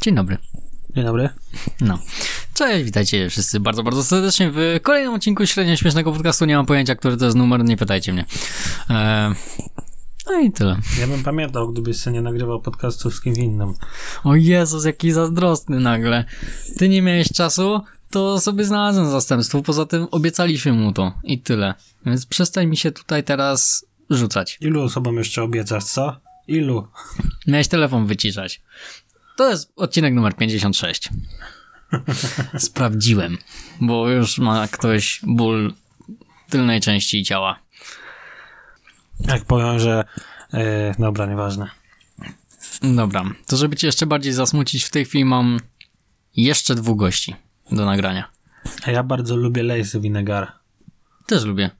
Dzień dobry. Dzień dobry. No. Cześć, witajcie wszyscy bardzo, bardzo serdecznie w kolejnym odcinku średnio śmiesznego podcastu. Nie mam pojęcia, który to jest numer, nie pytajcie mnie. Eee, no i tyle. Ja bym pamiętał, gdybyś sobie nie nagrywał podcastu z kimś innym. O Jezus, jaki zazdrosny nagle. Ty nie miałeś czasu, to sobie znalazłem zastępstwo. Poza tym obiecaliśmy mu to i tyle. Więc przestań mi się tutaj teraz rzucać. Ilu osobom jeszcze obiecasz, co? Ilu? Miałeś telefon wyciszać. To jest odcinek numer 56. Sprawdziłem, bo już ma ktoś ból tylnej części ciała. Jak powiem, że... E, dobra, nieważne. Dobra, to żeby cię jeszcze bardziej zasmucić, w tej chwili mam jeszcze dwóch gości do nagrania. A ja bardzo lubię lejsy winegara. Też lubię.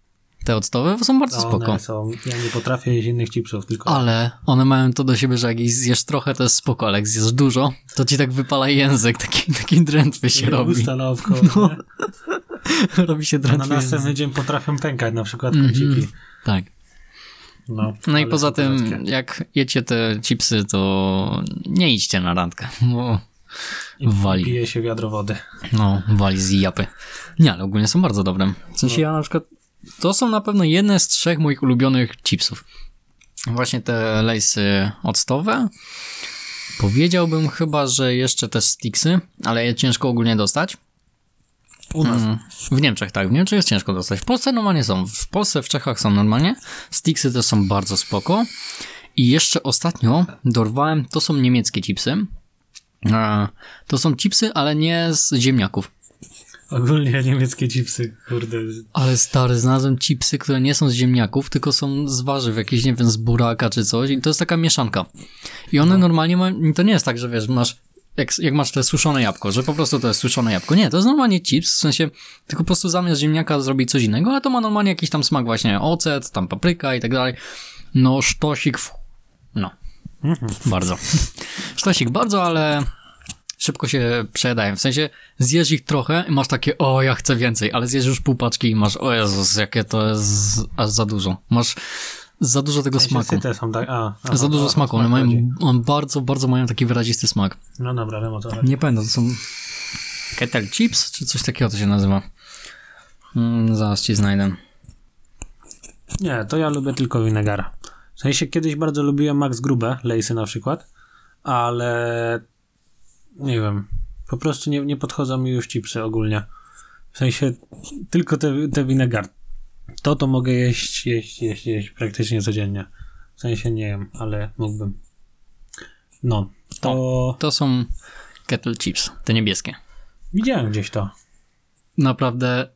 Te octowe są bardzo One spoko. są... Ja nie potrafię jeść innych chipsów, tylko... Ale one mają to do siebie, że jak zjesz trochę, to jest spoko, ale jak zjesz dużo, to ci tak wypala język, taki, taki drętwy się robi. Usta naokoło, No. nie? robi się A na drętwy następny język. dzień potrafią pękać, na przykład Mhm. kąciki. Tak. No, No i poza tym, jak jecie te chipsy, to nie idźcie na randkę, bo I wali. Pije się wiadro wody. No, wali z japy. Nie, ale ogólnie są bardzo dobre. W sensie ja na przykład, to są na pewno jedne z trzech moich ulubionych chipsów. Właśnie te lejsy octowe. Powiedziałbym chyba, że jeszcze te sticksy, ale je ciężko ogólnie dostać. U nas. Mm, W Niemczech tak, w Niemczech jest ciężko dostać. W Polsce normalnie są. W Polsce, w Czechach są normalnie. Sticksy też są bardzo spoko. I jeszcze ostatnio dorwałem, to są niemieckie chipsy. E, To są chipsy, ale nie z ziemniaków. Ogólnie niemieckie chipsy, kurde. Ale stary, znalazłem chipsy, które nie są z ziemniaków, tylko są z warzyw, jakieś, nie wiem, z buraka czy coś. I to jest taka mieszanka. I one normalnie mają, to nie jest tak, że wiesz, masz, jak, jak masz te suszone jabłko, że po prostu to jest suszone jabłko. Nie, to jest normalnie chips, w sensie, tylko po prostu zamiast ziemniaka zrobić coś innego, ale to ma normalnie jakiś tam smak właśnie, ocet, tam papryka i tak dalej. No, sztosik, w... no, bardzo. Sztosik bardzo, ale szybko się przejadają. W sensie zjesz ich trochę i masz takie, o ja chcę więcej, ale zjesz już pół paczki i masz, o Jezus, jakie to jest aż za dużo. Masz za dużo tego W sensie smaku. są tak, a, Za dużo smaku. One mają, on bardzo, bardzo mają taki wyrazisty smak. No dobra, wiem o chodzi. Nie pamiętam, to są kettle chips, czy coś takiego to się nazywa. Mm, zaraz ci znajdę. Nie, to ja lubię tylko winegara. W sensie kiedyś bardzo lubiłem Max Grube, lejsy na przykład, ale nie wiem, po prostu nie, nie podchodzą mi już chipsy ogólnie. W sensie tylko te, te winegar. To to mogę jeść, jeść, jeść, jeść praktycznie codziennie. W sensie nie wiem, ale mógłbym. No, to To są kettle chips, te niebieskie. widziałem gdzieś to. Naprawdę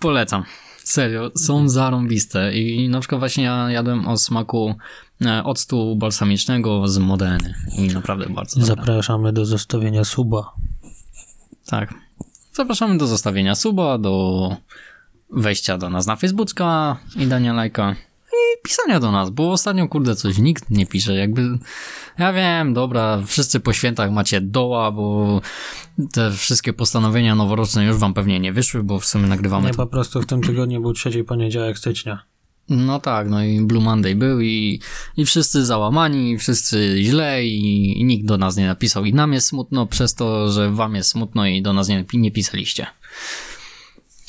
polecam. Serio, są zarąbiste i na przykład właśnie ja jadłem o smaku e, octu balsamicznego z Modeny i naprawdę bardzo. Zapraszamy do zostawienia suba. Tak. Zapraszamy do zostawienia suba, do wejścia do nas na Facebooka i dania lajka i pisania do nas, bo ostatnio kurde coś nikt nie pisze, jakby ja wiem, dobra, wszyscy po świętach macie doła, bo te wszystkie postanowienia noworoczne już wam pewnie nie wyszły, bo w sumie nagrywamy Nie, to po prostu w tym tygodniu był trzeci poniedziałek stycznia. No tak, no i Blue Monday był i, i wszyscy załamani, i wszyscy źle i, i nikt do nas nie napisał i nam jest smutno przez to, że wam jest smutno i do nas nie, nie pisaliście.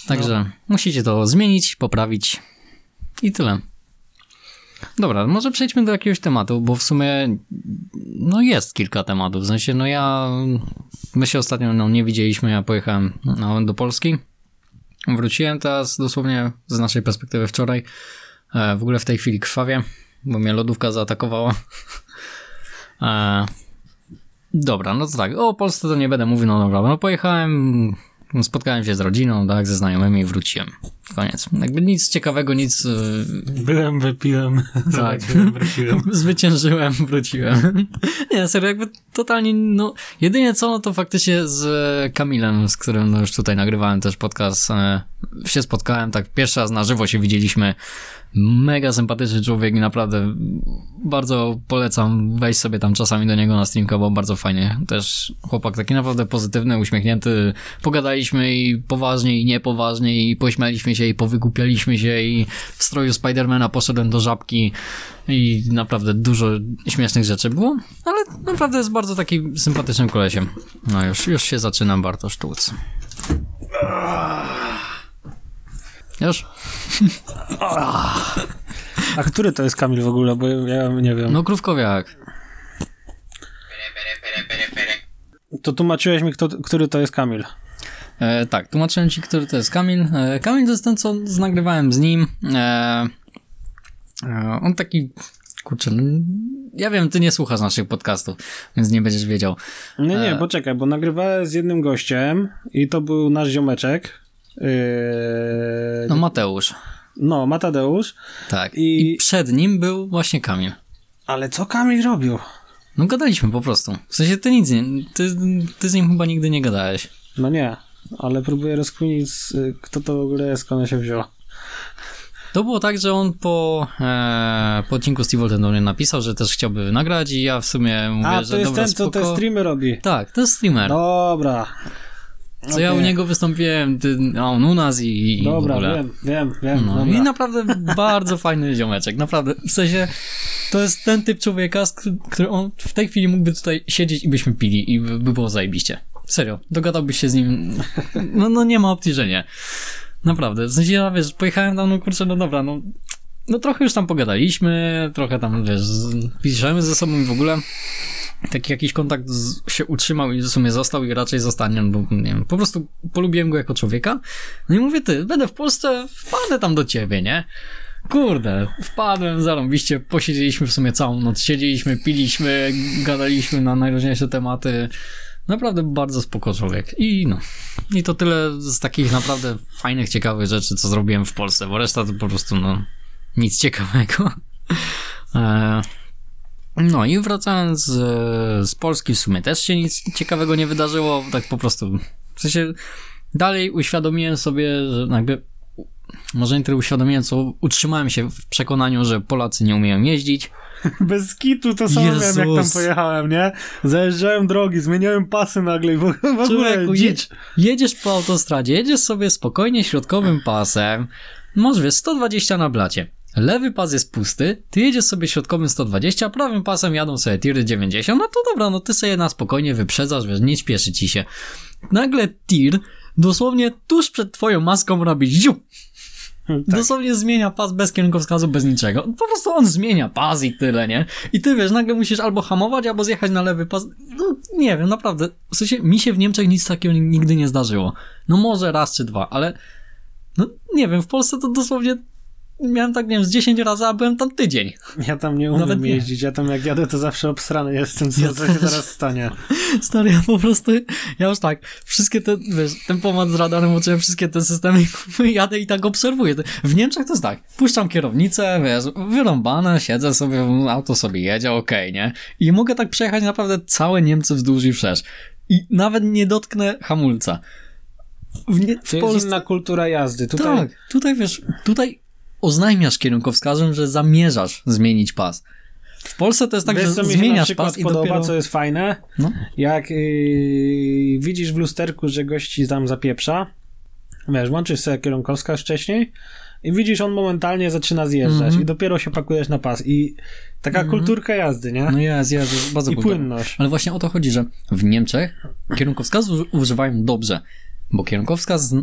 Także musicie to zmienić, poprawić i tyle. Dobra, może przejdźmy do jakiegoś tematu, bo w sumie no jest kilka tematów. W sensie, no ja my się ostatnio no, nie widzieliśmy, ja pojechałem no, do Polski. Wróciłem teraz dosłownie z naszej perspektywy wczoraj. E, w ogóle w tej chwili krwawie, bo mnie lodówka zaatakowała. E, dobra, no to tak, o Polsce to nie będę mówił, no dobra, no pojechałem, spotkałem się z rodziną, tak, ze znajomymi i wróciłem. Koniec. Jakby nic ciekawego, nic... e, Byłem, wypiłem, zobaczyłem, wróciłem. Zwyciężyłem, wróciłem. Nie, serio, jakby totalnie, no, jedynie co, no to faktycznie z Kamilem, z którym no, już tutaj nagrywałem też podcast, e, się spotkałem, tak pierwszy raz na żywo się widzieliśmy. Mega sympatyczny człowiek i naprawdę bardzo polecam wejść sobie tam czasami do niego na streamka, bo bardzo fajnie. Też chłopak taki naprawdę pozytywny, uśmiechnięty. Pogadaliśmy i poważnie i niepoważnie i pośmialiśmy się i powykupialiśmy się i w stroju Spidermana poszedłem do żabki i naprawdę dużo śmiesznych rzeczy było, ale naprawdę jest bardzo taki sympatycznym kolesiem. No już, już się zaczynam Bartosz Tłuc. Już? A który to jest Kamil w ogóle, bo ja nie wiem. No krówkowiak. To tłumaczyłeś mi, kto, który to jest Kamil. E, tak, tłumaczyłem ci, który to jest Kamil. E, Kamil to jest ten, co nagrywałem z nim. E, e, on taki, kurczę, no, ja wiem, ty nie słuchasz naszych podcastów, więc nie będziesz wiedział. Nie, nie, poczekaj, bo nagrywałem z jednym gościem i to był nasz ziomeczek. Yy, No Mateusz. no, Matadeusz. Tak. I- I... przed nim był właśnie Kamil. Ale co Kamil robił? No gadaliśmy po prostu. W sensie ty nic nie, ty, ty z nim chyba nigdy nie gadałeś. No nie, ale próbuję rozkminić, kto to w ogóle jest, skąd się wziął. To było tak, że on po, e, po odcinku Steve do mnie napisał, że też chciałby nagrać i ja w sumie mówię, A, że to jest dobra, ten, co spoko. te streamy robi. Tak, to jest streamer. Dobra, Co ja u niego wystąpiłem, ty, a on u nas i, i w dobra, ogóle. wiem, wiem, wiem. No. I naprawdę bardzo fajny ziomeczek, naprawdę. W sensie, to jest ten typ człowieka, który on w tej chwili mógłby tutaj siedzieć i byśmy pili i by, by było zajebiście. Serio, dogadałbyś się z nim, no, no nie ma opcji, że nie. Naprawdę, w sensie, ja wiesz, pojechałem tam, no kurczę, no dobra, no, no trochę już tam pogadaliśmy, trochę tam, wiesz, piszemy ze sobą i w ogóle taki jakiś kontakt z, się utrzymał i w sumie został i raczej zostanie, bo nie wiem, po prostu polubiłem go jako człowieka. No i mówię, ty, będę w Polsce, wpadę tam do ciebie, nie? Kurde, wpadłem, zarąbiście, posiedzieliśmy w sumie całą noc, siedzieliśmy, piliśmy, gadaliśmy na najróżniejsze tematy. Naprawdę bardzo spoko człowiek. I no, i to tyle z takich naprawdę fajnych, ciekawych rzeczy, co zrobiłem w Polsce, bo reszta to po prostu, no, nic ciekawego. Eee, no i wracając z, z Polski w sumie też się nic ciekawego nie wydarzyło, tak po prostu. W sensie dalej uświadomiłem sobie, że jakby może nie tyle uświadomiłem, co utrzymałem się w przekonaniu, że Polacy nie umieją jeździć. Bez kitu to samo miałem, jak tam Jezus. pojechałem, nie? Zajeżdżałem drogi, zmieniałem pasy nagle i w, ogóle Człowieku, je, dzicz. jedziesz po autostradzie, jedziesz sobie spokojnie środkowym pasem, wiesz 120 na blacie. Lewy pas jest pusty, ty jedziesz sobie środkowym 120, prawym pasem jadą sobie tiry 90, no to dobra, no ty sobie na spokojnie wyprzedzasz, wiesz, nie śpieszy ci się. Nagle tir dosłownie tuż przed twoją maską robi ziu. Dosłownie zmienia pas bez kierunkowskazu, bez niczego. Po prostu on zmienia pas i tyle, nie? I ty wiesz, nagle musisz albo hamować, albo zjechać na lewy pas. No, nie wiem, naprawdę. W sensie, mi się w Niemczech nic takiego nigdy nie zdarzyło. No może raz czy dwa, ale no nie wiem, w Polsce to dosłownie miałem tak, nie wiem, z 10 razy, a byłem tam tydzień. Ja tam nie umiem Nawet nie. jeździć, ja tam jak jadę to zawsze obsrany jestem, co, Ja co się zaraz stanie. Stary, ja po prostu, ja już tak, wszystkie te, wiesz, ten pomad z radarem, uczyłem wszystkie te systemy jadę i tak obserwuję. W Niemczech to jest tak, puszczam kierownicę, wiesz, wyrąbane, siedzę sobie, auto sobie jedzie, okej, nie? I mogę tak przejechać naprawdę całe Niemcy wzdłuż i wszerz. I nawet nie dotknę hamulca. W, nie, w To jest inna kultura jazdy. Tutaj Tak, tutaj wiesz, tutaj oznajmiasz kierunkowskażem, że zamierzasz zmienić pas. W Polsce to jest tak, Wiesz, że co mi się na zmieniasz przykład pas i podoba, dopiero... co jest fajne? No. Jak yy, widzisz w lusterku, że gości tam zapieprza, wiesz, włączysz sobie kierunkowskaz wcześniej i widzisz, on momentalnie zaczyna zjeżdżać Mhm. i dopiero się pakujesz na pas i taka kulturka jazdy, nie? No jest, jest, jest bardzo I płynność. Ale właśnie o to chodzi, że w Niemczech kierunkowskazu używają dobrze, bo kierunkowskaz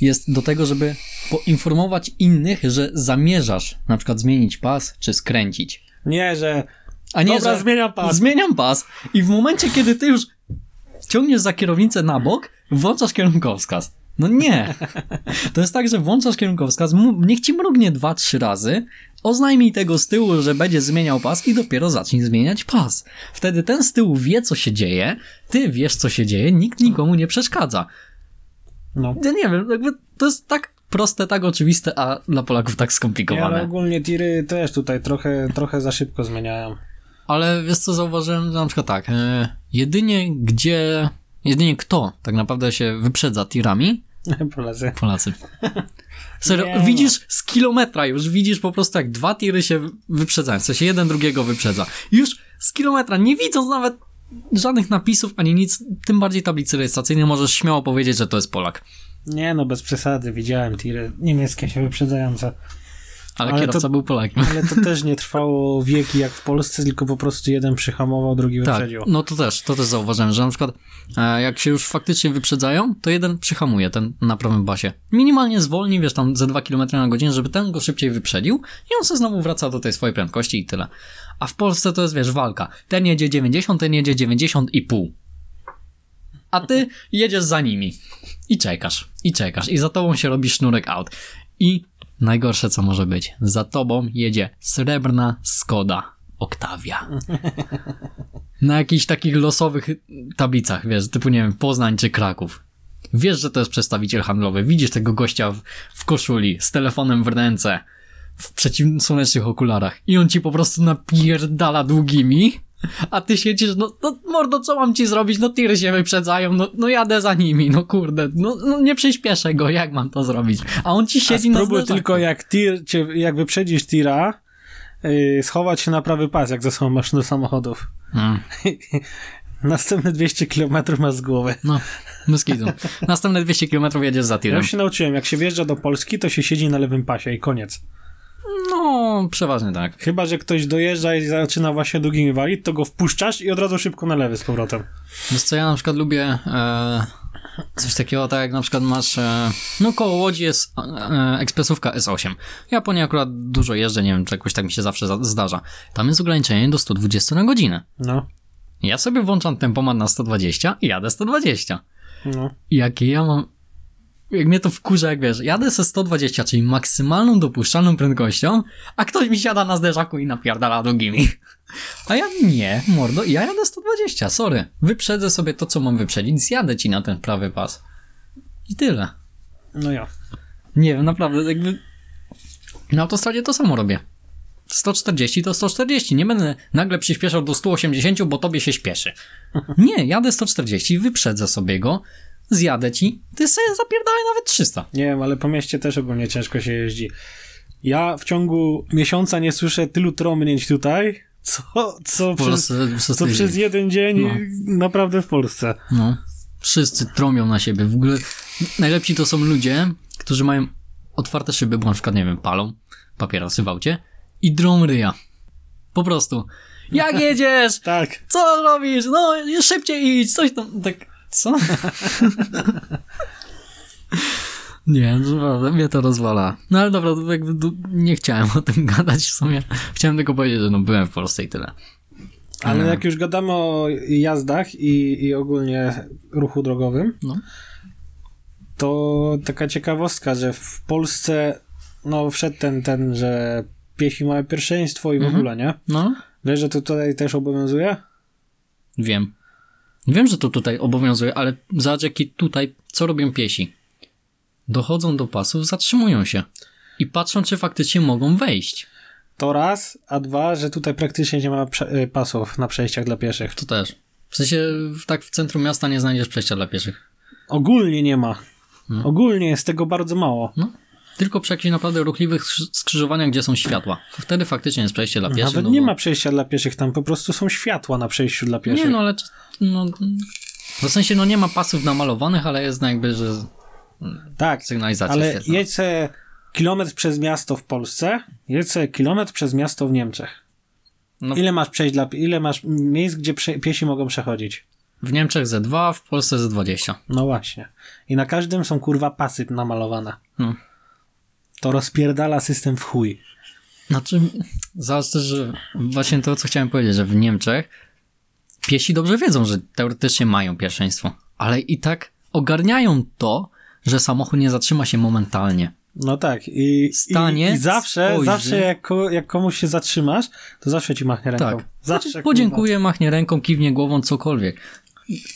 jest do tego, żeby poinformować innych, że zamierzasz na przykład zmienić pas czy skręcić. Nie, że A nie, Dobra, że zmieniam pas. Zmieniam pas i w momencie, kiedy ty już ciągniesz za kierownicę na bok, włączasz kierunkowskaz. No nie. To jest tak, że włączasz kierunkowskaz, niech ci mrugnie dwa, trzy razy, oznajmij tego z tyłu, że będzie zmieniał pas i dopiero zacznij zmieniać pas. Wtedy ten z tyłu wie, co się dzieje, ty wiesz, co się dzieje, nikt nikomu nie przeszkadza. No. Ja nie wiem, jakby to jest tak proste, tak oczywiste, a dla Polaków tak Nie, skomplikowane. ale ogólnie tiry też tutaj trochę, trochę za szybko zmieniają. Ale wiesz co zauważyłem, że na przykład tak, e, jedynie gdzie, jedynie kto tak naprawdę się wyprzedza tirami? Polacy. Polacy. Serio, Nie widzisz z kilometra już, widzisz po prostu jak dwa tiry się wyprzedzają, w sensie jeden drugiego wyprzedza. Już z kilometra, nie widząc nawet żadnych napisów ani nic, tym bardziej tablicy rejestracyjnej możesz śmiało powiedzieć, że to jest Polak. Nie no, bez przesady, widziałem tiry niemieckie się wyprzedzające. Ale, Ale kierowca to- był Polakiem. Ale to też nie trwało wieki jak w Polsce, tylko po prostu jeden przyhamował, drugi Tak, wyprzedził. no to też, to też zauważyłem, że na przykład e, jak się już faktycznie wyprzedzają, to jeden przyhamuje, ten na prawym basie. Minimalnie zwolni, wiesz, tam ze 2 km na godzinę, żeby ten go szybciej wyprzedził i on sobie znowu wraca do tej swojej prędkości i tyle. A w Polsce to jest, wiesz, walka. Ten jedzie 90, ten jedzie 90,5. A ty jedziesz za nimi. I czekasz, i czekasz. I za tobą się robi sznurek out. I najgorsze, co może być, za tobą jedzie srebrna Skoda Octavia na jakichś takich losowych tablicach, wiesz, typu, nie wiem, Poznań czy Kraków. Wiesz, że to jest przedstawiciel handlowy, widzisz tego gościa w, w koszuli, z telefonem w ręce, w przeciwsłonecznych okularach i on ci po prostu napierdala długimi, a ty siedzisz, no, no mordo, co mam ci zrobić, no tiry się wyprzedzają, no, no jadę za nimi, no kurde, no, no nie przyspieszę go, jak mam to zrobić? A on ci A siedzi na spróbuj zderzaku. tylko jak tir, cię, jak wyprzedzisz tira, yy, schować się na prawy pas, jak ze sobą masz do samochodów. Mm. Następne 200 km masz z głowy. No, bez kitu. Następne 200 km jedziesz za Ja tirem. już się nauczyłem, jak się wjeżdża do Polski, to się siedzi na lewym pasie i koniec. No, przeważnie tak. Chyba, że ktoś dojeżdża i zaczyna właśnie długimi walić, to go wpuszczasz i od razu szybko na lewy z powrotem. Wiesz co, ja na przykład lubię e, coś takiego, tak jak na przykład masz, e, no koło Łodzi jest e, ekspresówka S8. Ja po niej akurat dużo jeżdżę, nie wiem, czy jakoś tak mi się zawsze za, zdarza. Tam jest ograniczenie do 120 na godzinę. No, Ja sobie włączam tempomat na 120 i jadę 120. no. I jakie ja mam... Jak mnie to wkurza, jak wiesz, jadę ze 120, czyli maksymalną dopuszczalną prędkością, a ktoś mi siada na zderzaku i napierdala drugimi. A ja nie, mordo, ja jadę 120, sorry. Wyprzedzę sobie to, co mam wyprzedzić, zjadę ci na ten prawy pas. I tyle. No ja. Nie wiem, naprawdę, jakby... Na autostradzie to samo robię. 140 to 140, nie będę nagle przyspieszał do 180, bo tobie się śpieszy. Nie, jadę 140, wyprzedzę sobie go, zjadę ci, ty sobie zapierdalaj nawet 300. Nie wiem, ale po mieście też ogólnie ciężko się jeździ. Ja w ciągu miesiąca nie słyszę tylu trąbnięć tutaj, co, co, przez, co przez jeden dzień No. naprawdę w Polsce. No, wszyscy trąbią na siebie. W ogóle najlepsi to są ludzie, którzy mają otwarte szyby, bo na przykład, nie wiem, palą papierosy w aucie i drą ryja. Po prostu. Jak jedziesz? Tak. Co robisz? No, szybciej idź, coś tam. Tak, co? Nie, naprawdę, mnie to rozwala. No ale dobra, jakby nie chciałem o tym gadać w sumie. Chciałem tylko powiedzieć, że no byłem w Polsce i tyle. Ale E, jak już gadamy o jazdach i, i ogólnie ruchu drogowym, No. to taka ciekawostka, że w Polsce no wszedł ten, ten, że piesi mają pierwszeństwo i w Mhm. ogóle, nie? No, Wiesz, że to tutaj też obowiązuje? Wiem. Wiem, że to tutaj obowiązuje, ale zobacz, jaki tutaj, co robią piesi. Dochodzą do pasów, zatrzymują się i patrzą, czy faktycznie mogą wejść. To raz, a dwa, że tutaj praktycznie nie ma y, pasów na przejściach dla pieszych. To też. W sensie, tak w centrum miasta nie znajdziesz przejścia dla pieszych. Ogólnie nie ma. No. Ogólnie jest tego bardzo mało. Tylko przy jakichś naprawdę ruchliwych skrzy- skrzyżowaniach, gdzie są światła. Wtedy faktycznie jest przejście dla pieszych. Nawet no nie bo- ma przejścia dla pieszych, tam po prostu są światła na przejściu dla pieszych. Nie, no ale... No, w sensie, no nie ma pasów namalowanych, ale jest no jakby, że tak, sygnalizacja ale świetna. jedź kilometr przez miasto w Polsce, jedź kilometr przez miasto w Niemczech. No. Ile masz przejść dla, ile masz miejsc, gdzie prze, piesi mogą przechodzić? W Niemczech Z2, w Polsce Z20. No właśnie. I na każdym są kurwa pasy namalowane. No. To rozpierdala system w chuj. Znaczy, zobacz też, że właśnie to, co chciałem powiedzieć, że w Niemczech piesi dobrze wiedzą, że teoretycznie mają pierwszeństwo, ale i tak ogarniają to, że samochód nie zatrzyma się momentalnie. No tak. I, Stanie, i, i zawsze, spojrzy. zawsze jak, ko- jak komuś się zatrzymasz, to zawsze ci machnie ręką. Tak. Zawsze. Podziękuję, machnie ręką, kiwnie głową, cokolwiek.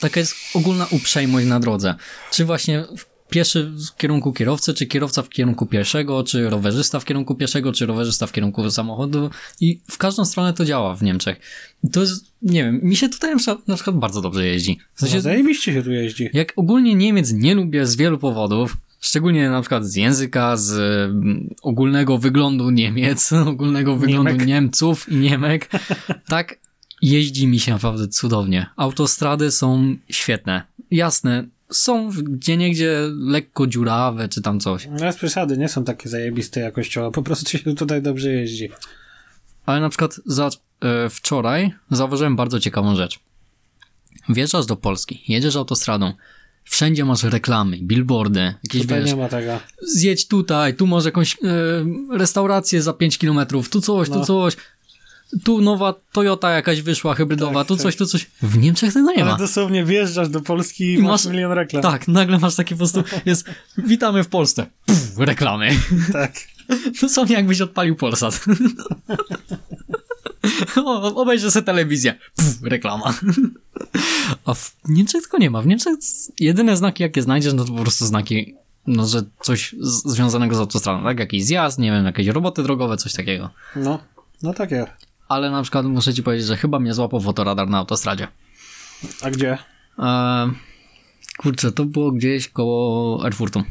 Taka jest ogólna uprzejmość na drodze. Czy właśnie pieszy w kierunku kierowcy, czy kierowca w kierunku pieszego, czy rowerzysta w kierunku pieszego, czy rowerzysta w kierunku samochodu. I w każdą stronę to działa w Niemczech. To jest, nie wiem, mi się tutaj na przykład, bardzo dobrze jeździ. W No, sensie, zajebiście się tu jeździ. jak ogólnie Niemiec nie lubię z wielu powodów, szczególnie na przykład z języka, z mm, ogólnego wyglądu Niemiec, ogólnego wyglądu Niemek. Niemców i Niemek, tak jeździ mi się naprawdę cudownie. Autostrady są świetne. Jasne, są gdzie niegdzie lekko dziurawe czy tam coś, No bez przesady, nie są takie zajebiste jakościowo, po prostu się tutaj dobrze jeździ. ale na przykład za, e, wczoraj zauważyłem bardzo ciekawą rzecz. Wjeżdżasz do Polski, jedziesz autostradą, wszędzie masz reklamy, billboardy, jakieś Tutaj wiesz, nie ma tego. zjedź tutaj, tu masz jakąś e, restaurację za 5 kilometrów, tu coś, tu No. coś, tu nowa Toyota jakaś wyszła hybrydowa, Tak, tu tak. coś, tu coś. W Niemczech tego nie Ale ma. dosłownie wjeżdżasz do Polski i masz, masz- milion reklam. Tak, nagle masz takie po prostu, jest, witamy w Polsce. Pff, reklamy. tak. Dosłownie jakbyś odpalił Polsat. o, obejrzę sobie telewizję. Pff, reklama. A w Niemczech tylko nie ma. W Niemczech jedyne znaki, jakie znajdziesz, no to po prostu znaki, no, że coś z- związanego z autostradą, tak? Jakiś zjazd, nie wiem, jakieś roboty drogowe, coś takiego. No, no takie. Ale na przykład muszę ci powiedzieć, że chyba mnie złapał fotoradar na autostradzie. A gdzie? Eee, kurczę, to było gdzieś koło Erfurtu.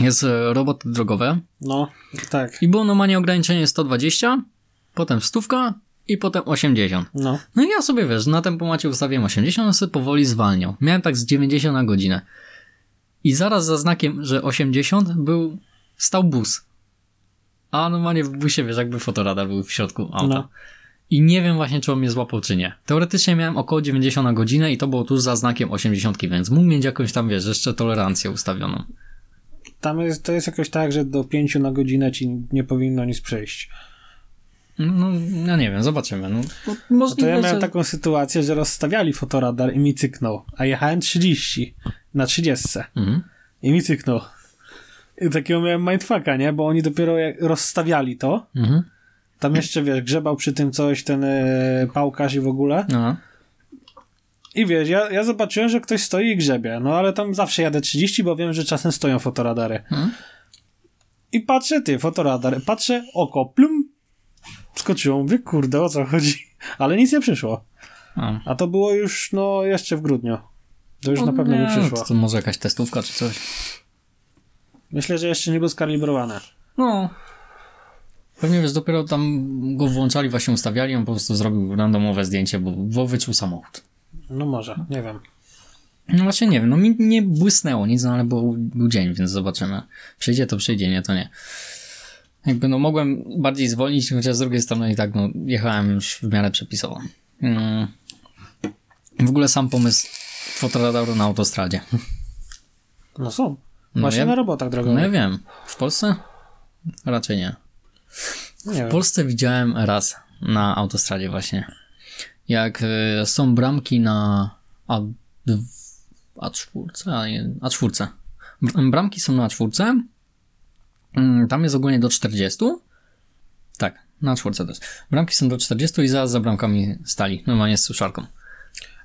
Jest e, roboty drogowe No, tak. i było normalnie ograniczenie 120, potem stówka i potem 80. No. No i ja sobie, wiesz, na tempomacie ustawiłem 80, on sobie powoli zwalniał. Miałem tak z 90 na godzinę. I zaraz za znakiem, że 80 był, stał bus. A normalnie w busie, wiesz, jakby fotoradar był w środku auta. No. I nie wiem właśnie, czy on mnie złapał, czy nie. Teoretycznie miałem około 90 na godzinę i to było tuż za znakiem 80, więc mógł mieć jakąś tam, wiesz, jeszcze tolerancję ustawioną. Tam jest, to jest jakoś tak, że do 5 na godzinę ci nie powinno nic przejść. No, no nie wiem, zobaczymy. No, No możliwe, to ja miałem że... taką sytuację, że rozstawiali fotoradar i mi cyknął, a jechałem 30 na 30 Mhm. i mi cyknął. Takiego miałem mindfucka, nie? Bo oni dopiero rozstawiali to, Mhm. tam jeszcze, wiesz, grzebał przy tym coś ten e, pałkarz i w ogóle. No. I wiesz, ja, ja zobaczyłem, że ktoś stoi i grzebie. No ale tam zawsze jadę 30, bo wiem, że czasem stoją fotoradary. Mhm. I patrzę, ty, fotoradar. Patrzę, oko, plum. Skoczyło. Mówię, kurde, o co chodzi? Ale nic nie przyszło. A. A to było już, no, jeszcze w grudniu. To już na pewno nie, by przyszło. To, to może jakaś testówka czy coś. Myślę, że jeszcze nie był skalibrowane. No. Pewnie wiesz, dopiero tam go włączali, właśnie ustawiali, on po prostu zrobił randomowe zdjęcie, bo, bo wyczuł samochód. No może, nie wiem. No właśnie nie wiem, no mi nie błysnęło nic, no ale był, był dzień, więc zobaczymy. Przyjdzie to przyjdzie, nie to nie. Jakby no mogłem bardziej zwolnić, chociaż z drugiej strony i tak no jechałem już w miarę przepisowo. Mm. W ogóle sam pomysł fotoradaru na autostradzie. No są. No Właśnie ja- na robotach No ja drogowych. wiem. W Polsce? Raczej nie. nie wiem. W Polsce widziałem raz na autostradzie właśnie. Jak y, są bramki na A, A4, a nie, A4. Br- Bramki są na A4. Mm, Tam jest ogólnie do 40. Tak, na A4 to jest. Bramki są do 40 i zaraz za bramkami stali. Normalnie z suszarką.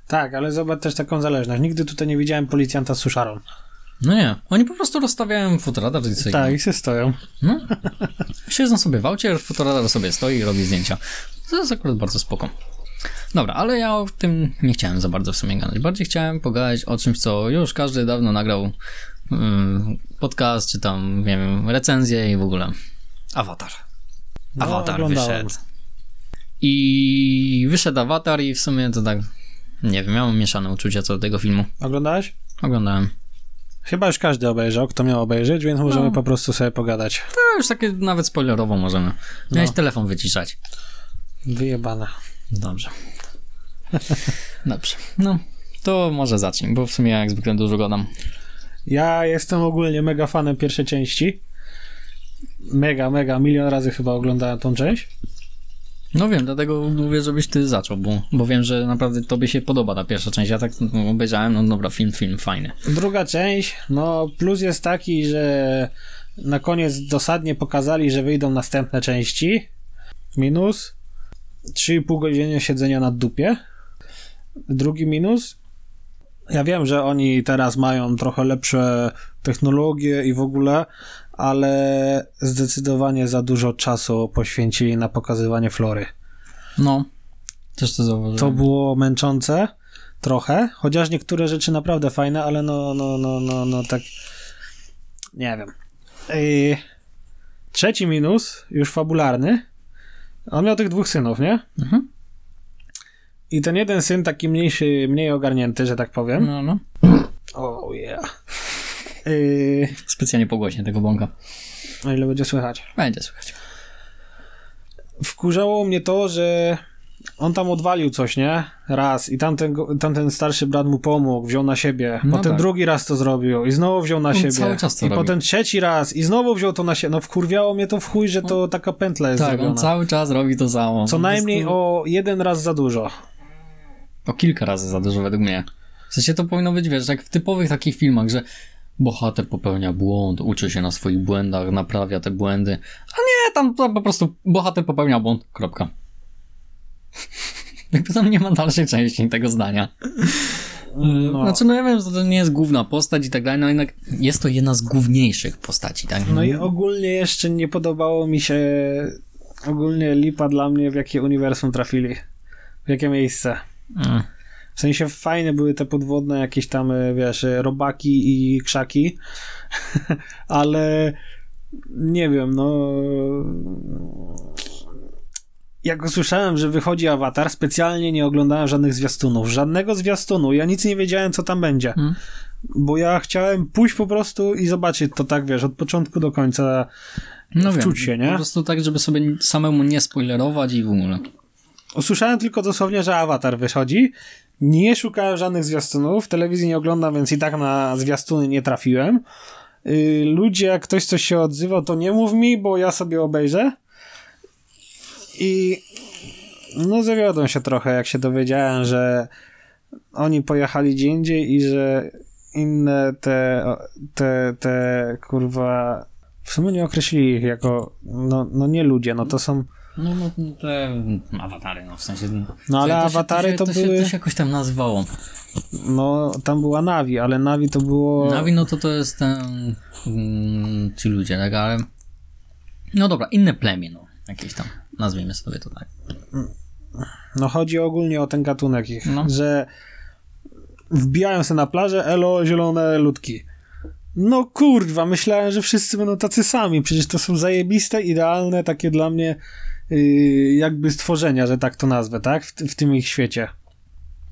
Tak, ale zobacz też taką zależność. Nigdy tutaj nie widziałem policjanta z suszarą. No nie, oni po prostu rozstawiają fotoradar i sobie Tak, i się stoją. No. Siedzą sobie w aucie, fotoradar sobie stoi i robi zdjęcia. To jest akurat bardzo spoko. Dobra, ale ja o tym nie chciałem za bardzo w sumie gadać. Bardziej chciałem pogadać o czymś, co już każdy dawno nagrał ym, podcast, czy tam, nie wiem, recenzję i w ogóle. Awatar. No, Awatar oglądałem. wyszedł. I wyszedł Awatar i w sumie to tak, nie wiem, miałem mieszane uczucia co do tego filmu. Oglądałeś? Oglądałem. Chyba już każdy obejrzał, kto miał obejrzeć, więc możemy No. po prostu sobie pogadać. To już takie nawet spoilerowo możemy. Miałeś No. telefon wyciszać. Wyjebane. Dobrze. Dobrze. No, To może zacznij, bo w sumie jak zwykle dużo gadam. Ja jestem ogólnie mega fanem pierwszej części. Mega, mega, milion razy chyba oglądałem tą część. No wiem, dlatego mówię, żebyś ty zaczął, bo, bo wiem, że naprawdę tobie się podoba ta pierwsza część. Ja tak no, obejrzałem, no dobra, film, film, fajny. Druga część, no plus jest taki, że na koniec dosadnie pokazali, że wyjdą następne części. Minus 3,5 godziny siedzenia na dupie. Drugi minus. Ja wiem, że oni teraz mają trochę lepsze technologie i w ogóle, ale zdecydowanie za dużo czasu poświęcili na pokazywanie flory. No, też to zauważyłem. To było męczące trochę, chociaż niektóre rzeczy naprawdę fajne, ale no, no, no, no, no tak nie wiem. I trzeci minus, już fabularny. On miał tych dwóch synów, nie? Mhm. I ten jeden syn, taki mniejszy, mniej ogarnięty, że tak powiem. No, no. Oh yeah. Yy, Specjalnie pogłośnie tego bąka. o ile będzie słychać. Będzie słychać. Wkurzało mnie to, że on tam odwalił coś, nie? Raz i tamten, tamten starszy brat mu pomógł, wziął na siebie. No potem tak. drugi raz to zrobił i znowu wziął na On siebie. cały czas to I robi. potem trzeci raz i znowu wziął to na siebie. No wkurwiało mnie to w chuj, że to taka pętla jest Tak, zrobiona. on cały czas robi to samo. Co najmniej o jeden raz za dużo. O kilka razy za dużo według mnie. W sensie to powinno być, wiesz, jak w typowych takich filmach, że bohater popełnia błąd, uczy się na swoich błędach, naprawia te błędy. A nie, tam, po prostu bohater popełnia błąd, kropka. Jakby tam nie ma dalszej części tego zdania. No. Znaczy, no ja wiem, że to nie jest główna postać i tak dalej, no jednak jest to jedna z główniejszych postaci, tak? No i ogólnie jeszcze nie podobało mi się ogólnie lipa dla mnie, w jakie uniwersum trafili. W jakie miejsce. Mm. W sensie fajne były te podwodne jakieś tam, e, wiesz, e, robaki i krzaki, ale nie wiem, no... Jak usłyszałem, że wychodzi awatar, specjalnie nie oglądałem żadnych zwiastunów. Żadnego zwiastunu. Ja nic nie wiedziałem, co tam będzie. Mm. Bo ja chciałem pójść po prostu i zobaczyć to tak, wiesz, od początku do końca No wczuć wiem, się, nie? Po prostu tak, żeby sobie samemu nie spoilerować i w ogóle. Usłyszałem tylko dosłownie, że awatar wychodzi. Nie szukałem żadnych zwiastunów. Telewizji nie oglądam, więc i tak na zwiastuny nie trafiłem. Yy, ludzie, jak ktoś coś się odzywał, to nie mów mi, bo ja sobie obejrzę. I no zawiodłem się trochę, jak się dowiedziałem, że oni pojechali gdzie indziej i że inne te, te, te kurwa w sumie nie określili ich jako no, no nie ludzie, no to są No, no te awatary, no w sensie... No, ale to się- awatary się, to to były- Się, to się jakoś tam nazywało. No, tam była Navi, ale Navi to było. Navi, no to to jest ten... Mm, ci ludzie, tak, ale... No dobra, inne plemię, no. Jakieś tam, nazwijmy sobie to tak. No, chodzi ogólnie o ten gatunek ich, No. że wbijają się na plażę, elo, zielone ludki. No kurwa, myślałem, że wszyscy będą tacy sami. Przecież to są zajebiste, idealne, takie dla mnie jakby stworzenia, że tak to nazwę, tak? W, w tym ich świecie.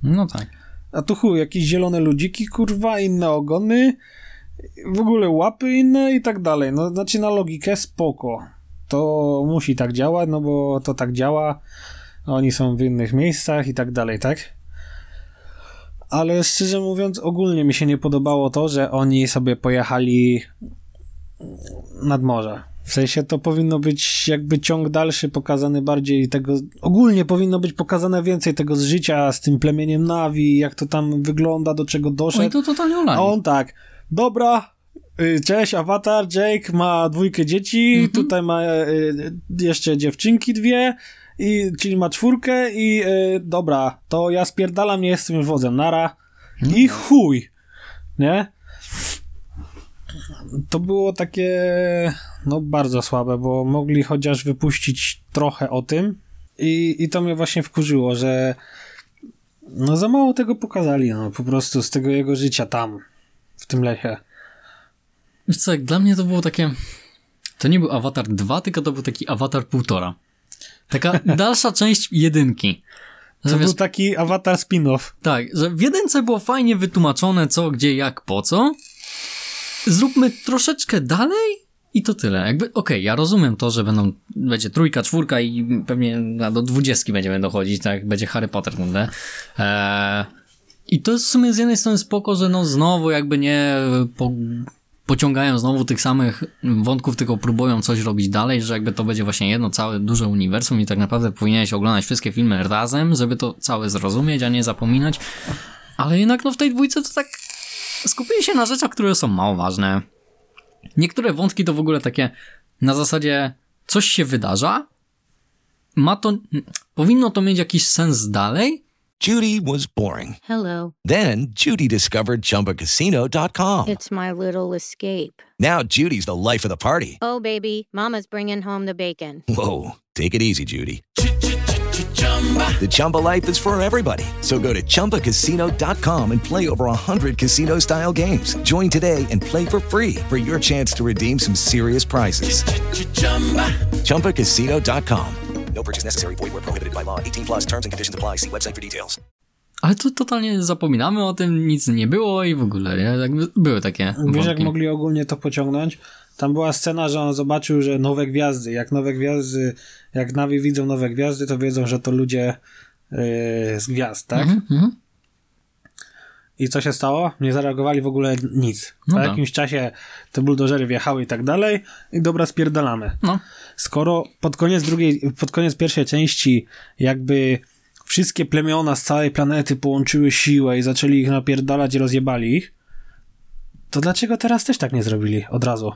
No tak. A tu chuj, jakieś zielone ludziki, kurwa, inne ogony, w ogóle łapy inne i tak dalej. No, znaczy na logikę spoko. To musi tak działać, no bo to tak działa. Oni są w innych miejscach i tak dalej, tak? Ale szczerze mówiąc, ogólnie mi się nie podobało to, że oni sobie pojechali nad morze. W sensie to powinno być jakby ciąg dalszy pokazany bardziej tego. Ogólnie powinno być pokazane więcej tego z życia z tym plemieniem Navi, jak to tam wygląda, do czego Oj, doszedł. to totalnie olali. A on tak, dobra, y, cześć, awatar, Jake ma dwójkę dzieci, Mhm. tutaj ma y, jeszcze dziewczynki dwie, i, czyli ma czwórkę i y, dobra, to ja spierdalam, nie jestem już wodzem, nara. Mhm. I chuj, nie? To było takie, no bardzo słabe, bo mogli chociaż wypuścić trochę o tym i, i to mnie właśnie wkurzyło, że no za mało tego pokazali, no po prostu z tego jego życia tam, w tym lesie. Wiesz co, dla mnie to było takie... To nie był Avatar 2, tylko to był taki Avatar 1,5. Taka dalsza część jedynki. To wiesz, był taki awatar spin-off. Tak, że w jedynce było fajnie wytłumaczone co, gdzie, jak, po co. Zróbmy troszeczkę dalej i to tyle. Jakby, okej, ja rozumiem to, że będą, będzie trójka, czwórka i pewnie do dwudziestki będziemy dochodzić, tak, będzie Harry Potter, prawda? Eee, I to jest w sumie z jednej strony spoko, że no znowu jakby nie po, pociągają znowu tych samych wątków, tylko próbują coś robić dalej, że jakby to będzie właśnie jedno całe duże uniwersum i tak naprawdę powinieneś oglądać wszystkie filmy razem, żeby to całe zrozumieć, a nie zapominać. Ale jednak no w tej dwójce to tak skupili się na rzeczach, które są mało ważne. Niektóre wątki to w ogóle takie na zasadzie coś się wydarza, ma to, powinno to mieć jakiś sens dalej, Judy was boring. Hello. Then Judy discovered ChumbaCasino.com. It's my little escape. Now Judy's the life of the party. Oh, baby, Mama's bringing home the bacon. Whoa, take it easy, Judy. The Chumba life is for everybody. So go to ChumbaCasino.com and play over 100 casino style games. Join today and play for free for your chance to redeem some serious prizes. ChumbaCasino.com. No purchase necessary. Void where prohibited by law. 18 plus terms and conditions apply. See website for details. ale tu totalnie zapominamy o tym, nic nie było i w ogóle, nie? Jakby były takie Wiesz, jak mogli ogólnie to pociągnąć? Tam była scena, że on zobaczył, że nowe gwiazdy, jak nowe gwiazdy, jak Navi widzą nowe gwiazdy, to wiedzą, że to ludzie yy, z gwiazd, tak? Mhm, mhm. I co się stało? Nie zareagowali w ogóle nic. No po tak. jakimś czasie te buldożery wjechały i tak dalej i dobra, spierdalamy. No. Skoro pod koniec drugiej, pod koniec pierwszej części jakby wszystkie plemiona z całej planety połączyły siłę i zaczęli ich napierdalać i rozjebali ich, to dlaczego teraz też tak nie zrobili od razu?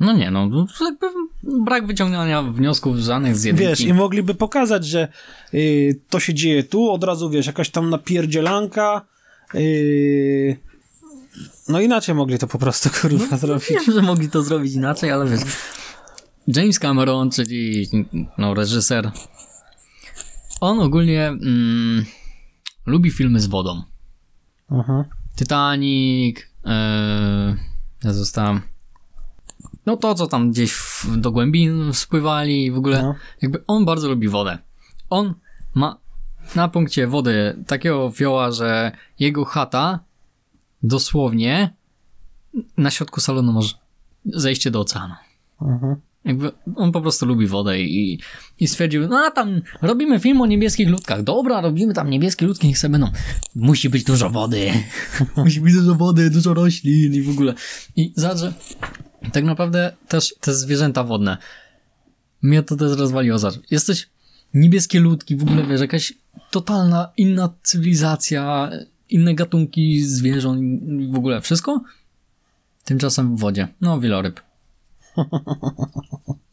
No nie, no jakby brak wyciągania wniosków żadnych z jedynki. Wiesz, i mogliby pokazać, że y, to się dzieje tu, od razu wiesz, jakaś tam napierdzielanka. Y, no inaczej mogli to po prostu kurwa zrobić. Wiem, że mogli to zrobić inaczej, ale wiesz, James Cameron, czyli no, reżyser, on ogólnie mm, lubi filmy z wodą. Mhm. Titanic, yy, ja zostałem. No to, co tam gdzieś w, do głębin spływali i w ogóle, No. jakby on bardzo lubi wodę. On ma na punkcie wody takiego fioła, że jego chata dosłownie na środku salonu masz zejście do oceanu. Mhm. Jakby on po prostu lubi wodę i, i stwierdził, no a tam robimy film o niebieskich ludkach. Dobra, robimy tam niebieskie ludki, niech sobie będą. Musi być dużo wody. Musi być dużo wody, dużo roślin i w ogóle. I że tak naprawdę też te zwierzęta wodne. Mnie to też rozwaliło. Zobacz, jesteś niebieskie ludki, w ogóle wiesz, jakaś totalna inna cywilizacja, inne gatunki zwierząt w ogóle wszystko. Tymczasem w wodzie. No, wieloryb.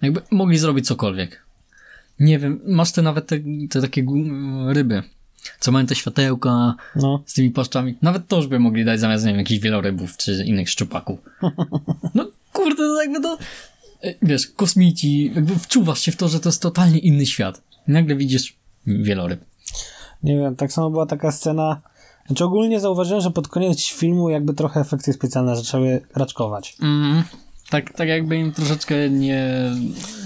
Jakby mogli zrobić cokolwiek. Nie wiem, masz te nawet te, te takie ryby, co mają te światełka No. z tymi paszczami. Nawet to już by mogli dać zamiast, nie wiem, jakichś wielorybów czy innych szczupaków. No kurde, to jakby to... e, Wiesz, kosmici, jakby wczuwasz się w to, że to jest totalnie inny świat. Nagle widzisz wieloryb. Nie wiem, tak samo była taka scena. Znaczy ogólnie zauważyłem, że pod koniec filmu jakby trochę efekty specjalne zaczęły raczkować. Mm, tak, tak jakby im troszeczkę nie,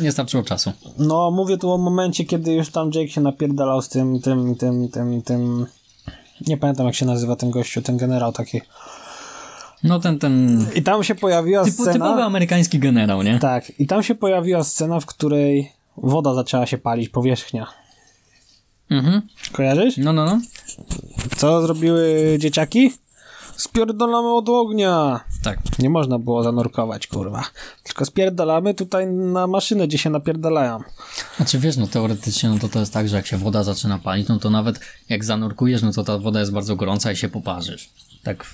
nie starczyło czasu. No, mówię tu o momencie, kiedy już tam Jake się napierdalał z tym, tym, tym, tym, tym... Nie pamiętam jak się nazywa ten gościu, ten generał taki. No ten, ten I tam się pojawiła typu, scena... typowy amerykański generał, nie? Tak, i tam się pojawiła scena, w której woda zaczęła się palić, powierzchnia. Mhm. Kojarzysz? No, no, no. Co zrobiły dzieciaki? Spierdolamy od ognia. Tak. Nie można było zanurkować, kurwa. Tylko spierdalamy tutaj na maszynę, gdzie się napierdalają. Znaczy wiesz, no teoretycznie no to to jest tak, że jak się woda zaczyna palić, no to nawet jak zanurkujesz, no to ta woda jest bardzo gorąca i się poparzysz. Tak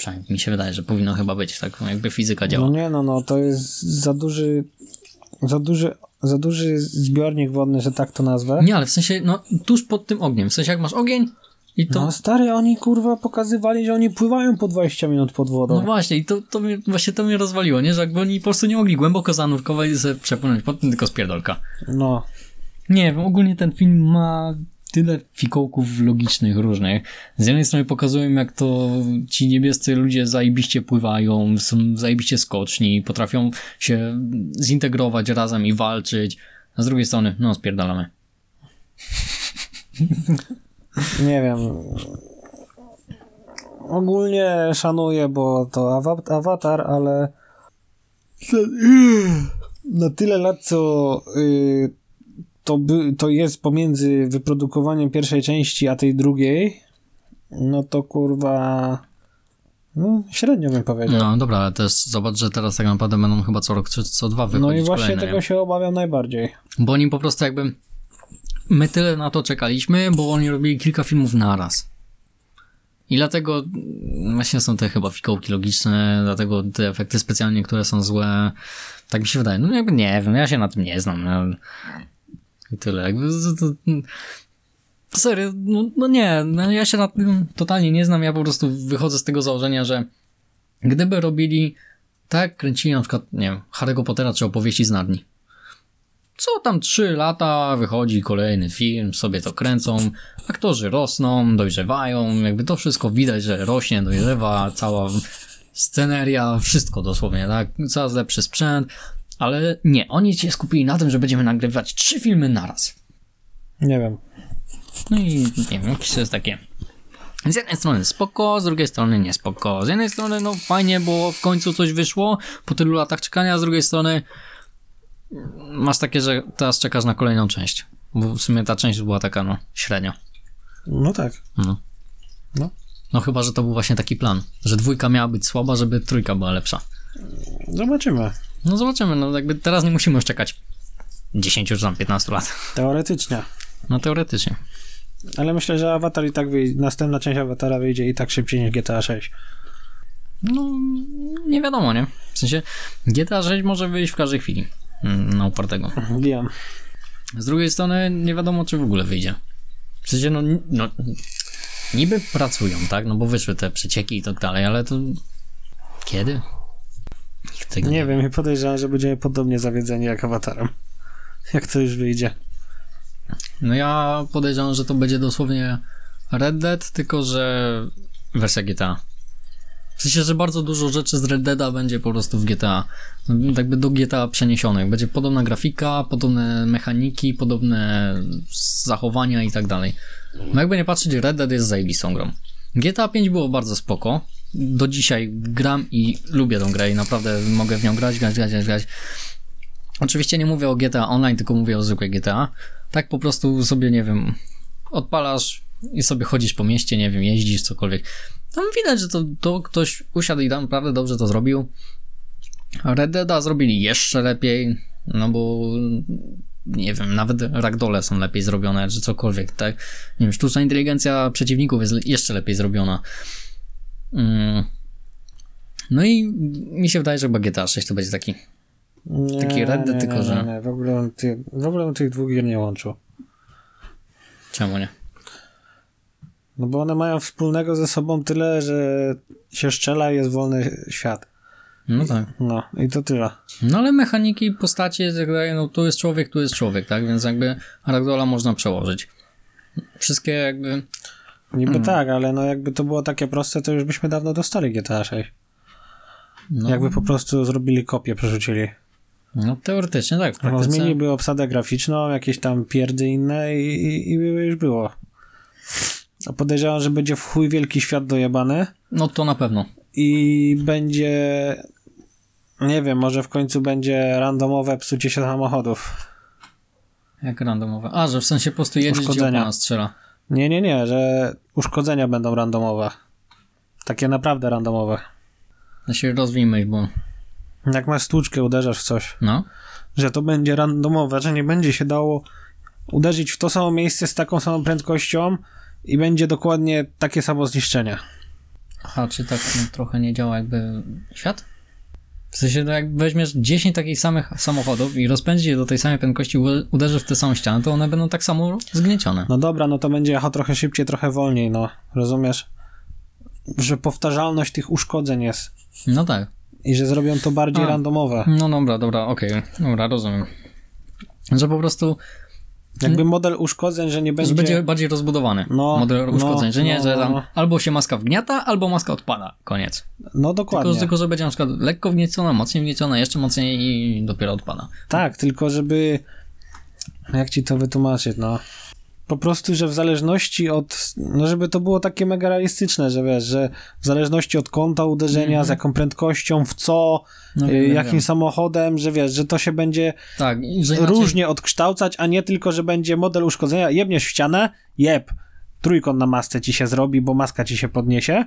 przynajmniej mi się wydaje, że powinno chyba być, tak jakby fizyka działa. No nie, no, no, to jest za duży, za duży, za duży zbiornik wodny, że tak to nazwę. Nie, ale w sensie, no tuż pod tym ogniem, w sensie jak masz ogień i to... No stary, oni kurwa pokazywali, że oni pływają po 20 minut pod wodą. No właśnie, i to, to mnie, właśnie to mnie rozwaliło, nie? Że jakby oni po prostu nie mogli głęboko zanurkować i sobie przepłynąć pod tym, tylko spierdolka. No. Nie wiem, ogólnie ten film ma tyle fikołków logicznych różnych. Z jednej strony pokazują, jak to ci niebiescy ludzie zajebiście pływają, są zajebiście skoczni, potrafią się zintegrować razem i walczyć. A z drugiej strony, no spierdalamy. Nie wiem. Ogólnie szanuję, bo to awa- awatar, ale na tyle lat, co y, to, by, to jest pomiędzy wyprodukowaniem pierwszej części a tej drugiej, no to kurwa... No, średnio bym powiedział. No dobra, ale też zobacz, że teraz tak naprawdę będą chyba co rok czy co dwa wychodzić No i właśnie kolejne, tego nie? się obawiam najbardziej. Bo oni po prostu jakby... My tyle na to czekaliśmy, bo oni robili kilka filmów naraz. I dlatego właśnie są te chyba fikołki logiczne, dlatego te efekty specjalnie, które są złe. Tak mi się wydaje. No jakby nie wiem, ja się na tym nie znam. I tyle. Jakby to, to, serio, no, no nie, no ja się na tym totalnie nie znam. Ja po prostu wychodzę z tego założenia, że gdyby robili tak, kręcili na przykład, nie wiem, Harry'ego Pottera czy opowieści z Narni. Co tam trzy lata wychodzi kolejny film, sobie to kręcą, aktorzy rosną, dojrzewają, jakby to wszystko widać, że rośnie, dojrzewa, cała sceneria, wszystko dosłownie, tak? Coraz lepszy sprzęt, ale nie, oni się skupili na tym, że będziemy nagrywać trzy filmy naraz. Nie wiem. No i nie wiem, jakieś to jest takie. Z jednej strony spoko, z drugiej strony nie spoko. Z jednej strony no fajnie, bo w końcu coś wyszło po tylu latach czekania, a z drugiej strony masz takie, że teraz czekasz na kolejną część. Bo w sumie ta część była taka no średnia. No tak. No. No. No chyba, że to był właśnie taki plan, że dwójka miała być słaba, żeby trójka była lepsza. Zobaczymy. No zobaczymy, no jakby teraz nie musimy już czekać 10 czy tam 15 lat. Teoretycznie. No teoretycznie. Ale myślę, że Avatar i tak wyjdzie, następna część Avatara wyjdzie i tak szybciej niż GTA 6. No, nie wiadomo, nie? W sensie GTA 6 może wyjść w każdej chwili mm, na upartego. Wiem. Z drugiej strony nie wiadomo, czy w ogóle wyjdzie. W sensie, no, no niby pracują, tak? No bo wyszły te przecieki i tak dalej, ale to kiedy? Tego Nie wiem i podejrzewam, że będziemy podobnie zawiedzeni jak Avatarem. Jak to już wyjdzie. No ja podejrzewam, że to będzie dosłownie Red Dead, tylko że wersja GTA. W sensie, że bardzo dużo rzeczy z Red Deada będzie po prostu w GTA. No, Jakby do GTA przeniesionych. Będzie podobna grafika, podobne mechaniki, podobne zachowania i tak dalej. No jakby nie patrzeć, Red Dead jest zajebistą grą. GTA 5 było bardzo spoko. Do dzisiaj gram i lubię tą grę i naprawdę mogę w nią grać, grać, grać, grać. Oczywiście nie mówię o GTA Online, tylko mówię o zwykłej GTA. Tak po prostu sobie, nie wiem, odpalasz i sobie chodzisz po mieście, nie wiem, jeździsz, cokolwiek. Tam widać, że to, to ktoś usiadł i tam naprawdę dobrze to zrobił. Red Deada zrobili jeszcze lepiej, no bo nie wiem, nawet ragdole są lepiej zrobione, czy cokolwiek, tak? Nie wiem, sztuczna inteligencja przeciwników jest jeszcze lepiej zrobiona. Mm. No i mi się wydaje, że GTA 6 to będzie taki Nie, Taki Red Dead, tylko nie, że- Nie, w, ogóle ty, w ogóle bym tych dwóch gier nie łączył. Czemu nie? No bo one mają wspólnego ze sobą tyle, że się szczela i jest wolny świat. No tak. No i to tyle. No ale mechaniki, postacie, tak dalej, no tu jest człowiek, tu jest człowiek, tak? Więc jakby ragdola można przełożyć. Wszystkie jakby... Niby Hmm. tak, ale no jakby to było takie proste, to już byśmy dawno dostali GTA 6. No, Jakby po prostu zrobili kopię, przerzucili. no teoretycznie tak. W No, praktyce... zmieniliby obsadę graficzną, jakieś tam pierdy inne i, i, i już było. A podejrzewam, że będzie w chuj wielki świat dojebany No to na pewno. i będzie nie wiem, może w końcu będzie randomowe psucie się samochodów. Jak randomowe. A, że w sensie po prostu jedziesz i strzela. Nie, nie, nie, że uszkodzenia będą randomowe. Takie naprawdę randomowe. Ja się rozwijmy, bo... Jak masz stłuczkę, uderzasz w coś, No. że to będzie randomowe, że nie będzie się dało uderzyć w to samo miejsce z taką samą prędkością i będzie dokładnie takie samo zniszczenie. Aha, czy tak no, trochę nie działa jakby świat? W sensie, no jak weźmiesz 10 takich samych samochodów i rozpędzisz je do tej samej prędkości, uderzysz w tę samą ścianę, to one będą tak samo zgniecione. No dobra, no to będzie jechał trochę szybciej, trochę wolniej, no. Rozumiesz? Że powtarzalność tych uszkodzeń jest No tak. i że zrobią to bardziej A. randomowe. No dobra, dobra, okej. Dobra, rozumiem. Że po prostu Jakby model uszkodzeń, że nie że będzie... będzie bardziej rozbudowany No, model no, uszkodzeń, że nie, no, że no, tam no. albo się maska wgniata, albo maska odpada. Koniec. No dokładnie. Tylko, tylko, że będzie na przykład lekko wgniecona, mocniej wgniecona, jeszcze mocniej i dopiero odpada. Tak, tylko żeby. Jak ci to wytłumaczyć, no. Po prostu, że w zależności od. No, żeby to było takie mega realistyczne, że wiesz, że w zależności od kąta uderzenia, z jaką prędkością, w co. No y, jakim wiem. samochodem, że wiesz, że to się będzie Tak, inaczej- różnie odkształcać, a nie tylko, że będzie model uszkodzenia, jebniesz w ścianę, jeb. trójkąt na masce ci się zrobi, bo maska ci się podniesie,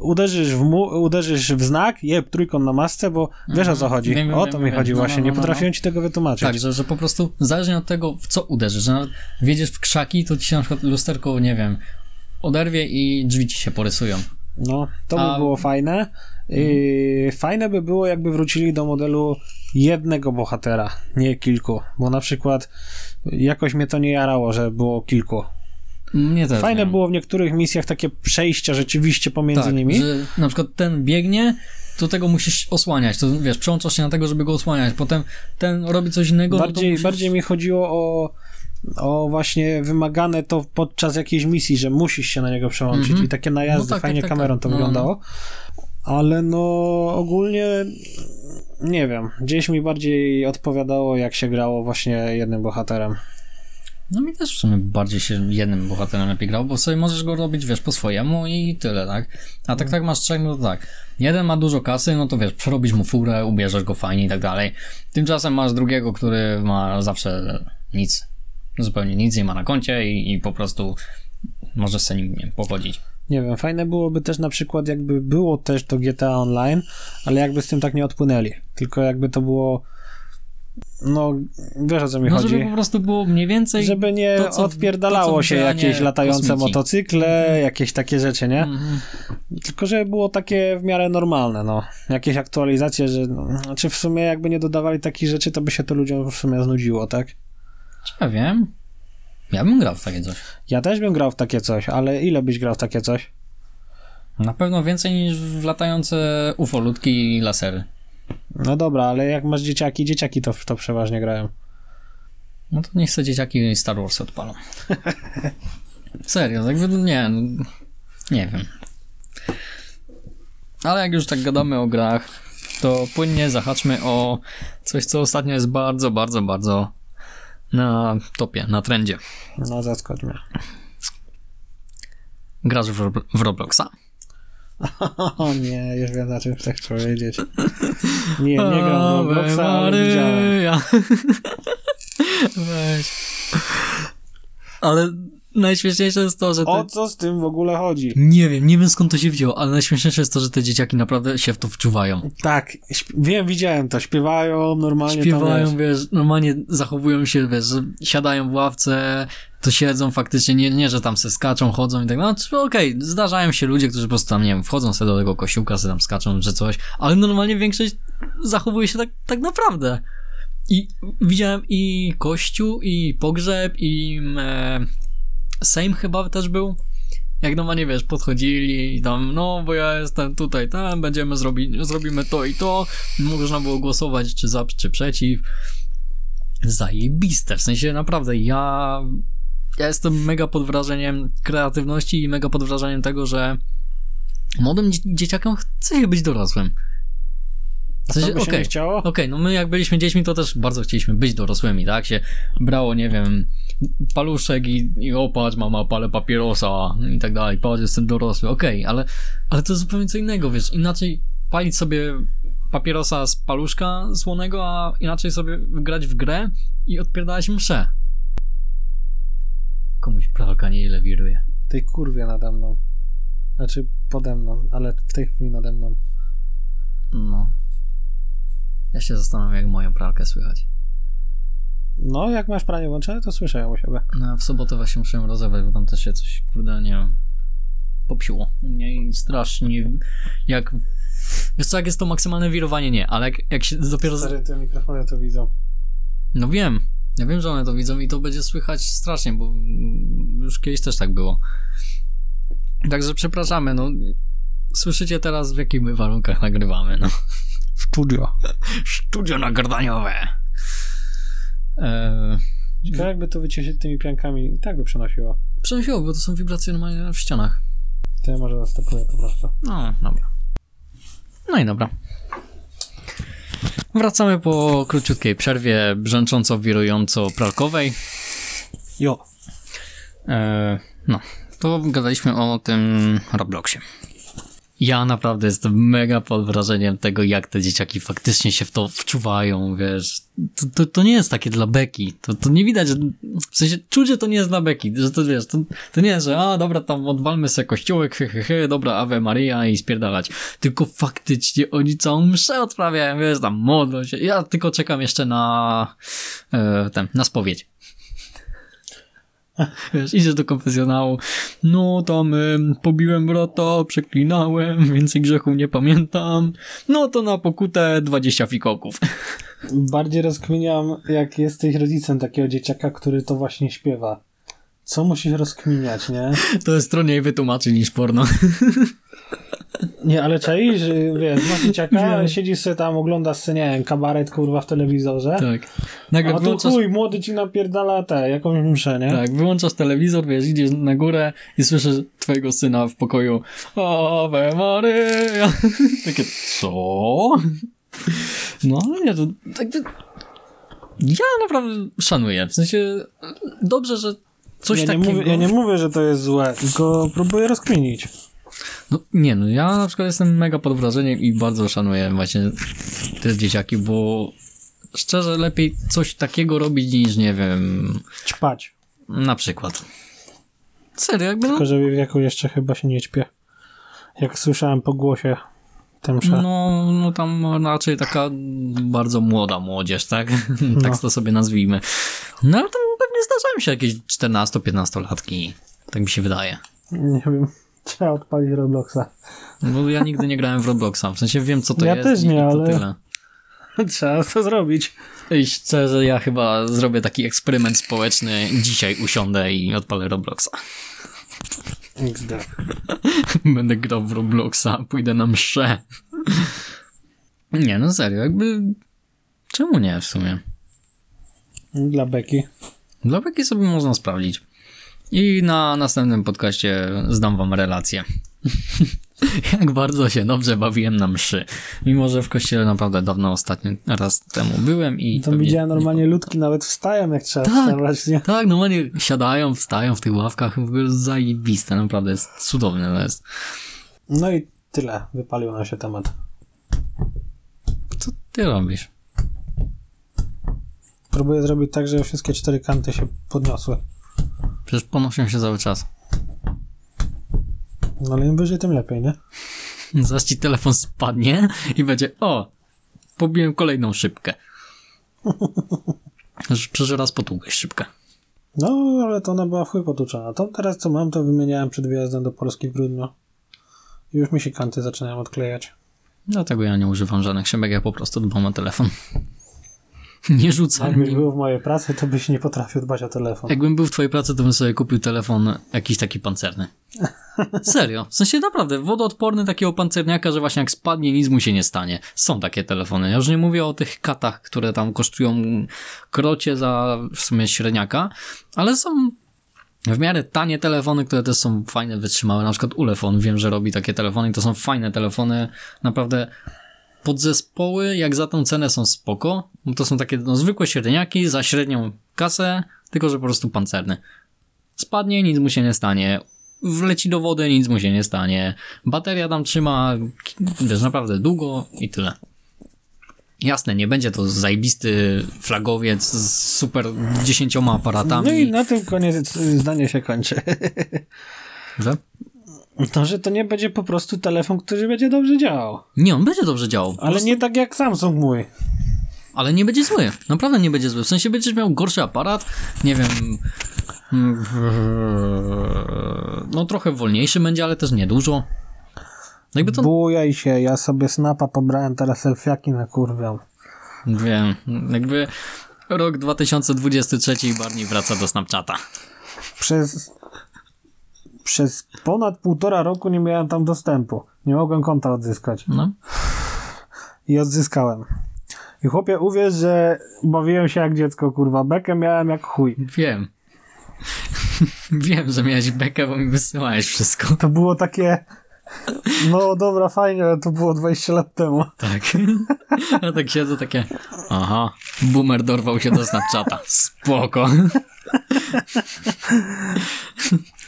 uderzysz w, mu, uderzysz w znak, jeb trójkąt na masce, bo wiesz o co chodzi. Wiem, o wiem, to mi wiem. chodzi No, właśnie, no, nie no, no. potrafiłem ci tego wytłumaczyć. Tak, że, że po prostu zależnie od tego, w co uderzysz, że nawet wjedziesz w krzaki, to ci się na przykład lusterko, nie wiem, oderwie i drzwi ci się porysują. No, to A- by było fajne. Yy, fajne by było, jakby wrócili do modelu jednego bohatera, nie kilku, bo na przykład jakoś mnie to nie jarało, że było kilku. Też. Fajne nie. było w niektórych misjach takie przejścia rzeczywiście pomiędzy tak, nimi. że na przykład ten biegnie, to tego musisz osłaniać, to wiesz, przełączasz się na tego, żeby go osłaniać, potem ten robi coś innego, Bardziej, no musisz... bardziej mi chodziło o, o właśnie wymagane to podczas jakiejś misji, że musisz się na niego przełączyć Mhm. i takie najazdy, No tak, fajnie tak, kamerą tak. to No, wyglądało. Ale no ogólnie nie wiem, gdzieś mi bardziej odpowiadało jak się grało właśnie jednym bohaterem. No mi też w sumie bardziej się jednym bohaterem lepiej grał, bo sobie możesz go robić, wiesz, po swojemu i tyle, tak? A tak tak masz trzech, no to tak. Jeden ma dużo kasy, no to wiesz, przerobisz mu furę, ubierzesz go fajnie i tak dalej. Tymczasem masz drugiego, który ma zawsze nic. Zupełnie nic nie ma na koncie i, i po prostu możesz sobie nim nie pochodzić. Nie wiem, fajne byłoby też na przykład jakby było też to GTA Online, ale jakby z tym tak nie odpłynęli. Tylko jakby to było no, wiesz o co mi No, chodzi. żeby po prostu było mniej więcej... Żeby nie to, co- odpierdalało to, się jakieś latające kosmici. motocykle, jakieś takie rzeczy, nie? Mhm. Tylko, żeby było takie w miarę normalne, no. Jakieś aktualizacje, że, no, znaczy w sumie jakby nie dodawali takich rzeczy, to by się to ludziom w sumie znudziło, tak? Ja wiem. Ja bym grał w takie coś. Ja też bym grał w takie coś, ale ile byś grał w takie coś? Na pewno więcej niż w latające ufolutki i lasery. No dobra, ale jak masz dzieciaki, dzieciaki to, to przeważnie grają. No to niech sobie dzieciaki Star Wars odpalą. Serio, jakby nie, no, nie wiem. Ale jak już tak gadamy o grach, to płynnie zahaczmy o coś, co ostatnio jest bardzo, bardzo, bardzo na topie, na trendzie. No zaskocz mnie. Grasz w, w Robloxa? O nie, już wiem na czym chcesz powiedzieć. Nie, nie gram w Robloxa, ale widziałem. Weź. Ale najśmieszniejsze jest to, że te... O co z tym w ogóle chodzi? Nie wiem, nie wiem skąd to się wzięło, ale najśmieszniejsze jest to, że te dzieciaki naprawdę się w to wczuwają. Tak, wiem, widziałem to. Śpiewają normalnie. Śpiewają, tam, wiesz. normalnie zachowują się, wiesz, siadają w ławce, to siedzą faktycznie, nie, nie że tam se skaczą, chodzą i tak. No, okej, zdarzają się ludzie, którzy po prostu tam, nie wiem, wchodzą sobie do tego kościółka, sobie tam skaczą, że coś, ale normalnie większość zachowuje się tak, tak naprawdę. I widziałem i kościół, i pogrzeb, i e, Sejm chyba też był. Jak normalnie, wiesz, podchodzili i tam, no, bo ja jestem tutaj, tam, będziemy zrobić, zrobimy to i to. Można było głosować czy za, czy przeciw. Zajebiste, w sensie naprawdę, ja, ja jestem mega pod wrażeniem kreatywności i mega pod wrażeniem tego, że młodym dzie- dzieciakom chce się być dorosłym. W sensie, okej, nie chciało? Okej, no my jak byliśmy dziećmi, to też bardzo chcieliśmy być dorosłymi, tak? Się brało, nie wiem, paluszek i, i o, patrz, mama, palę papierosa i tak dalej, patrz, jestem dorosły, okej, ale, ale to jest zupełnie co innego, wiesz, inaczej palić sobie papierosa z paluszka słonego, a inaczej sobie grać w grę i odpierdalać mszę. Komuś pralka nieźle wiruje. Tej kurwie nade mną. Znaczy pode mną, ale w tej chwili nade mną. No. Ja się zastanawiam, jak moją pralkę słychać. No, jak masz pranie włączone, to słyszę ją u siebie. No, a w sobotę właśnie muszę rozebrać, bo tam też się coś, kurde, nie wiem, popsiło u mnie i strasznie, jak, wiesz co, jak jest to maksymalne wirowanie, nie, ale jak, jak się dopiero. Stary, te mikrofony to widzą. no wiem, ja wiem, że one to widzą i to będzie słychać strasznie, bo już kiedyś też tak było. Także przepraszamy, no, słyszycie teraz w jakich my warunkach nagrywamy, no. Studio. Studio nagrywaniowe. Eee, Ciekawe jakby to wycieszyć tymi piankami, i tak by przenosiło. Przenosiło, bo to są wibracje normalnie w ścianach. To ja może zastępuję po prostu. No, dobra. No i dobra. Wracamy po króciutkiej przerwie brzęcząco, wirująco pralkowej. Jo. E, no, to gadaliśmy o tym Robloxie. Ja naprawdę jestem mega pod wrażeniem tego, jak te dzieciaki faktycznie się w to wczuwają, wiesz. To, to, to nie jest takie dla beki. To, to nie widać, w sensie czuć, że to nie jest dla beki, że to wiesz, to, to nie jest, że a dobra, tam odwalmy sobie kościółek, he, he, he, dobra, Ave Maria i spierdalać. Tylko faktycznie oni całą mszę odprawiają, wiesz, tam modlą się. Ja tylko czekam jeszcze na e, ten, na spowiedź. Wiesz, idziesz do konfesjonału, no tam y, pobiłem brata, przeklinałem, więcej grzechów nie pamiętam, no to na pokutę 20 fikoków. Bardziej rozkminiam, jak jesteś rodzicem takiego dzieciaka, który to właśnie śpiewa. Co musisz rozkminiać, nie? To jest trudniej wytłumaczyć niż porno. Nie, ale czaisz, że wiesz, masz dzieciaka, Nie. siedzisz sobie tam, oglądasz sobie, nie wiem, kabaret, kurwa, w telewizorze. Tak. Nagle A tu wyłączasz, chuj, młody ci napierdala te, jakąś mszę, nie? tak, wyłączasz telewizor, wiesz, idziesz na górę i słyszysz twojego syna w pokoju Ave Maria. Takie, co? No, ale nie, to jakby... Ja naprawdę szanuję, w sensie dobrze, że coś ja, nie takiego... mówię, ja nie mówię, że to jest złe, tylko próbuję rozkminić. No nie, no ja na przykład jestem mega pod wrażeniem i bardzo szanuję właśnie te dzieciaki, bo szczerze lepiej coś takiego robić niż, nie wiem, Ćpać. na przykład. Serio, jakby no, Tylko, że w wieku jeszcze chyba się nie ćpie. Jak słyszałem po głosie mszę. no, no tam raczej taka bardzo młoda młodzież, tak? tak to sobie nazwijmy. No ale tam pewnie zdarzają się jakieś 14-15 latki, tak mi się wydaje. Nie wiem, trzeba odpalić Robloxa. Bo ja nigdy nie grałem w Robloxa, w sensie wiem co to Ja jest też i, nie, ale- tyle. Trzeba to zrobić. I szczerze, ja chyba zrobię taki eksperyment społeczny. Dzisiaj usiądę i odpalę Robloxa. XD. Będę grał w Robloxa, pójdę na mszę. Nie, no serio, jakby... Czemu nie w sumie? Dla Beki. Dla beki sobie można sprawdzić. I na następnym podcaście zdam wam relację. Jak bardzo się dobrze bawiłem na mszy. Mimo, że w kościele naprawdę dawno ostatni raz temu byłem i... To pewnie- widziałem normalnie ludki nawet wstają jak trzeba Tak. wstawać, nie? Tak, normalnie siadają, wstają w tych ławkach, w ogóle zajebiste, naprawdę jest cudowne to jest. No i tyle. Wypalił nam się temat. Co ty robisz? Próbuję zrobić tak, żeby wszystkie cztery kanty się podniosły. Przecież ponoszą się cały czas. No ale im wyżej, tym lepiej, nie? Zaś ci telefon spadnie i będzie, o, pobiłem kolejną szybkę. Przecież raz potługłeś szybkę. No, ale to ona była w chuj. To teraz co mam, to wymieniałem przed wyjazdem do Polski w grudniu. I już mi się kanty zaczynają odklejać. Dlatego ja nie używam żadnych szybek, ja po prostu dbam o telefon. Nie rzucam Jakbyś był w mojej pracy, to byś nie potrafił dbać o telefon. Jakbym był w twojej pracy, to bym sobie kupił telefon jakiś taki pancerny. Serio. W sensie naprawdę, wodoodporny takiego pancerniaka, że właśnie jak spadnie, nic mu się nie stanie. Są takie telefony. Ja już nie mówię o tych katach, które tam kosztują krocie za w sumie średniaka, ale są w miarę tanie telefony, które też są fajne, wytrzymałe. Na przykład Ulefon, wiem, że robi takie telefony i to są fajne telefony. Naprawdę podzespoły, jak za tą cenę są spoko. Bo to są takie no, zwykłe średniaki za średnią kasę, tylko że po prostu pancerny. Spadnie, nic mu się nie stanie. Wleci do wody, nic mu się nie stanie. Bateria tam trzyma, wiesz, naprawdę długo i tyle. Jasne, nie będzie to zajebisty flagowiec z super dziesięcioma aparatami. No i na tym koniec zdanie się kończy. Że? To, że to nie będzie po prostu telefon, który będzie dobrze działał. Nie, on będzie dobrze działał. Ale prostu- nie tak jak Samsung mój. Ale nie będzie zły. Naprawdę nie będzie zły. W sensie będziesz miał gorszy aparat, nie wiem. mm, No trochę wolniejszy będzie, ale też niedużo. No jakby to. Bujaj się, ja sobie snapa pobrałem, teraz selfiaki na kurwią. Wiem. Jakby rok 2023 i Barney wraca do Snapchata. Przez, przez ponad półtora roku nie miałem tam dostępu. Nie mogłem konta odzyskać. No. I odzyskałem. I chłopie, uwierz, że bawiłem się jak dziecko, kurwa. Bekę miałem jak chuj. Wiem. Wiem, że miałeś bekę, bo mi wysyłałeś wszystko. To było takie... No dobra, fajnie, ale to było 20 lat temu. Tak. Ja tak siedzę takie. Aha. Boomer dorwał się do Snapchata. Spoko.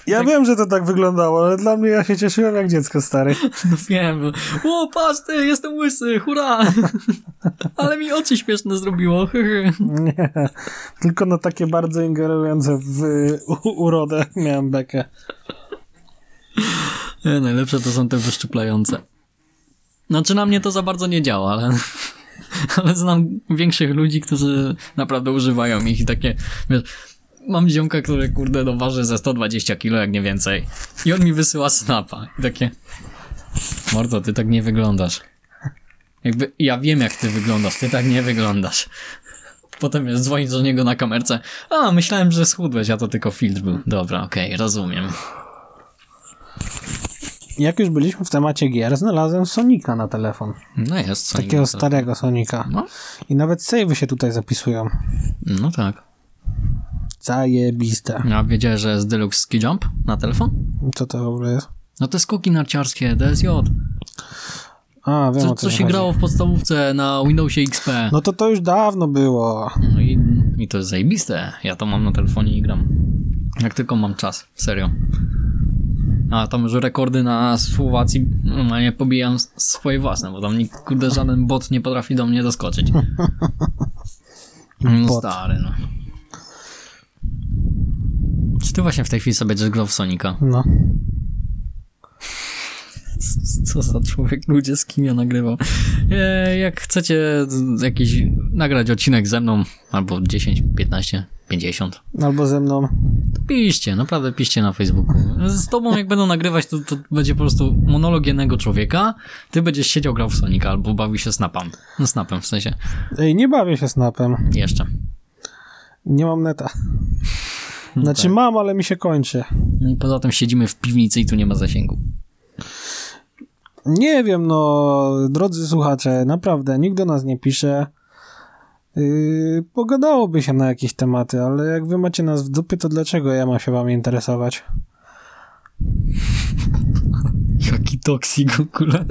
Ja Ja wiem, że to tak wyglądało, ale dla mnie ja się cieszyłem jak dziecko stary. No wiem, o patrz ty, jestem łysy, hurra! Ale mi oczy śmieszne zrobiło. Nie, tylko na takie bardzo ingerujące w urodę miałem bekę. Nie, najlepsze to są te wyszczuplające. Znaczy na mnie to za bardzo nie działa, ale, ale znam większych ludzi, którzy naprawdę używają ich i takie, wiesz, mam ziomka, który kurde no waży ze 120 kilo, jak nie więcej. I on mi wysyła snapa. I takie, mordo, ty tak nie wyglądasz. Jakby, ja wiem jak ty wyglądasz, ty tak nie wyglądasz. Potem wiesz, dzwonić do niego na kamerce. A, myślałem, że schudłeś, a to tylko filtr był. Dobra, okej, rozumiem. Jak już byliśmy w temacie gier, znalazłem Sonika na telefon. No jest. co Takiego starego Sonika. No. I nawet savey się tutaj zapisują. No tak. Zajebiste. A wiedziałeś, że jest Deluxe Ski Jump na telefon? Co to w ogóle jest? No te skoki narciarskie, DSJ. A, wiem Co, co co się chodzi. grało w podstawówce na Windowsie XP. No to to już dawno było. No i, i to jest zajebiste. Ja to mam na telefonie i gram. Jak tylko mam czas, serio. A tam już rekordy na Słowacji normalnie pobijam swoje własne, bo tam nikt, kurde, żaden bot nie potrafi do mnie doskoczyć. No Bot. stary, no. Czy ty właśnie w tej chwili sobie będziesz grał w Sonika? No. Co za człowiek, ludzie, z kim ja nagrywam. E, jak chcecie jakiś nagrać odcinek ze mną, albo 10, 15, 50, Albo ze mną. to piszcie, naprawdę piszcie na Facebooku. Z tobą jak będą nagrywać, to, to będzie po prostu monolog jednego człowieka, ty będziesz siedział, grał w Sonika, albo bawił się snapem. No snapem w sensie, Ej, nie bawię się snapem. jeszcze. Nie mam neta. Znaczy mam, ale mi się kończy. No i poza tym siedzimy w piwnicy i tu nie ma zasięgu. Nie wiem, no, drodzy słuchacze, naprawdę, nikt do nas nie pisze. Yy, pogadałoby się na jakieś tematy, ale jak wy macie nas w dupie, to dlaczego ja mam się wam interesować? Jaki toksik w ogóle.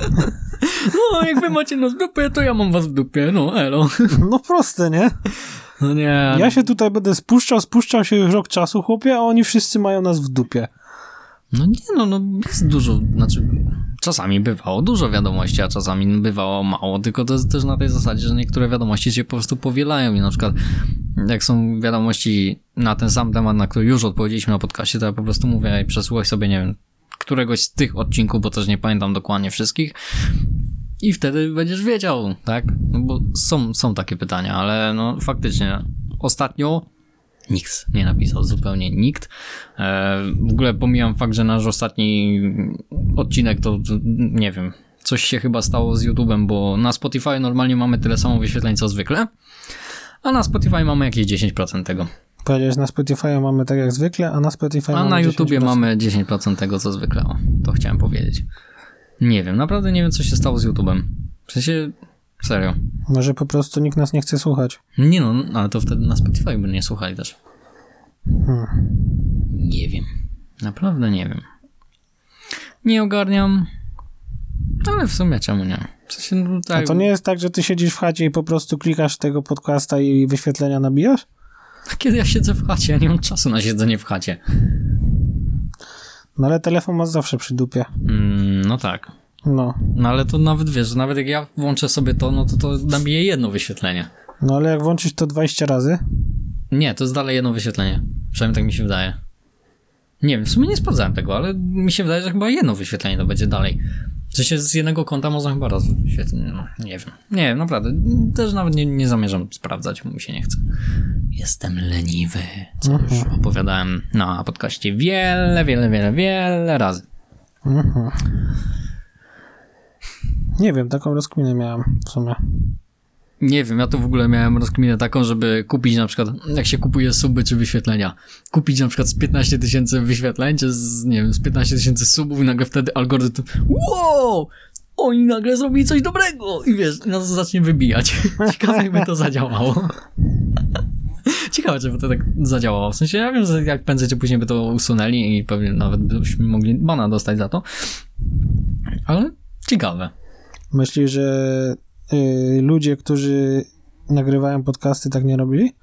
No, jak wy macie nas w dupie, to ja mam was w dupie, no elo. No proste, nie? No nie. Ja się tutaj będę spuszczał, spuszczał się już rok czasu, chłopie, a oni wszyscy mają nas w dupie. No nie, no, no jest dużo, znaczy czasami bywało dużo wiadomości, a czasami bywało mało, tylko to jest też na tej zasadzie, że niektóre wiadomości się po prostu powielają i na przykład jak są wiadomości na ten sam temat, na który już odpowiedzieliśmy na podcaście, to ja po prostu mówię i przesłuchaj sobie, nie wiem, któregoś z tych odcinków, bo też nie pamiętam dokładnie wszystkich i wtedy będziesz wiedział, tak? No bo są, są takie pytania, ale no faktycznie ostatnio Nikt nie napisał, zupełnie nikt. E, w ogóle pomijam fakt, że nasz ostatni odcinek to, nie wiem, coś się chyba stało z YouTube'em, bo na Spotify normalnie mamy tyle samo wyświetleń co zwykle, a na Spotify mamy jakieś 10% tego. Powiedziałeś, na Spotify mamy tak jak zwykle, a na Spotify A mamy na YouTubie 10%. mamy 10% tego co zwykle. O, to chciałem powiedzieć. Nie wiem, naprawdę nie wiem co się stało z YouTube'em. W sensie, serio. Może po prostu nikt nas nie chce słuchać. Nie no, ale to wtedy na Spotify by nie słuchali też. Nie wiem. Naprawdę nie wiem. Nie ogarniam. Ale w sumie czemu nie? W sensie, no, A tak, to nie jest tak, że ty siedzisz w chacie i po prostu klikasz tego podcasta i wyświetlenia nabijasz? Kiedy ja siedzę w chacie, ja nie mam czasu na siedzenie w chacie. No ale telefon masz zawsze przy dupie. Mm, no tak. No. No ale to nawet wiesz, że nawet jak ja włączę sobie to, no to to nabije jedno wyświetlenie. No ale jak włączysz to 20 razy, Nie, to jest dalej jedno wyświetlenie. Przynajmniej tak mi się wydaje. Nie wiem, w sumie nie sprawdzałem tego, ale mi się wydaje, że chyba jedno wyświetlenie to będzie dalej. W sensie z jednego konta można chyba raz wyświetlić. No, nie wiem. Nie wiem, naprawdę. Też nawet nie, nie zamierzam sprawdzać, bo mi się nie chce. Jestem leniwy, co już opowiadałem na podcaście wiele, wiele, wiele, wiele razy. Nie wiem, taką rozkminę miałem w sumie. Nie wiem, ja to w ogóle miałem rozkminę taką, żeby kupić na przykład, jak się kupuje suby czy wyświetlenia, kupić na przykład z 15 tysięcy wyświetleń, czy z, nie wiem, z 15 tysięcy subów i nagle wtedy algorytm, wow, oni nagle zrobili coś dobrego i wiesz, nas zacznie wybijać. Ciekawe jakby to zadziałało. Ciekawe, żeby to tak zadziałało. W sensie ja wiem, że jak prędzej czy później by to usunęli i pewnie nawet byśmy mogli bana dostać za to, ale ciekawe. Myślisz, że y, ludzie, którzy nagrywają podcasty, tak nie robili?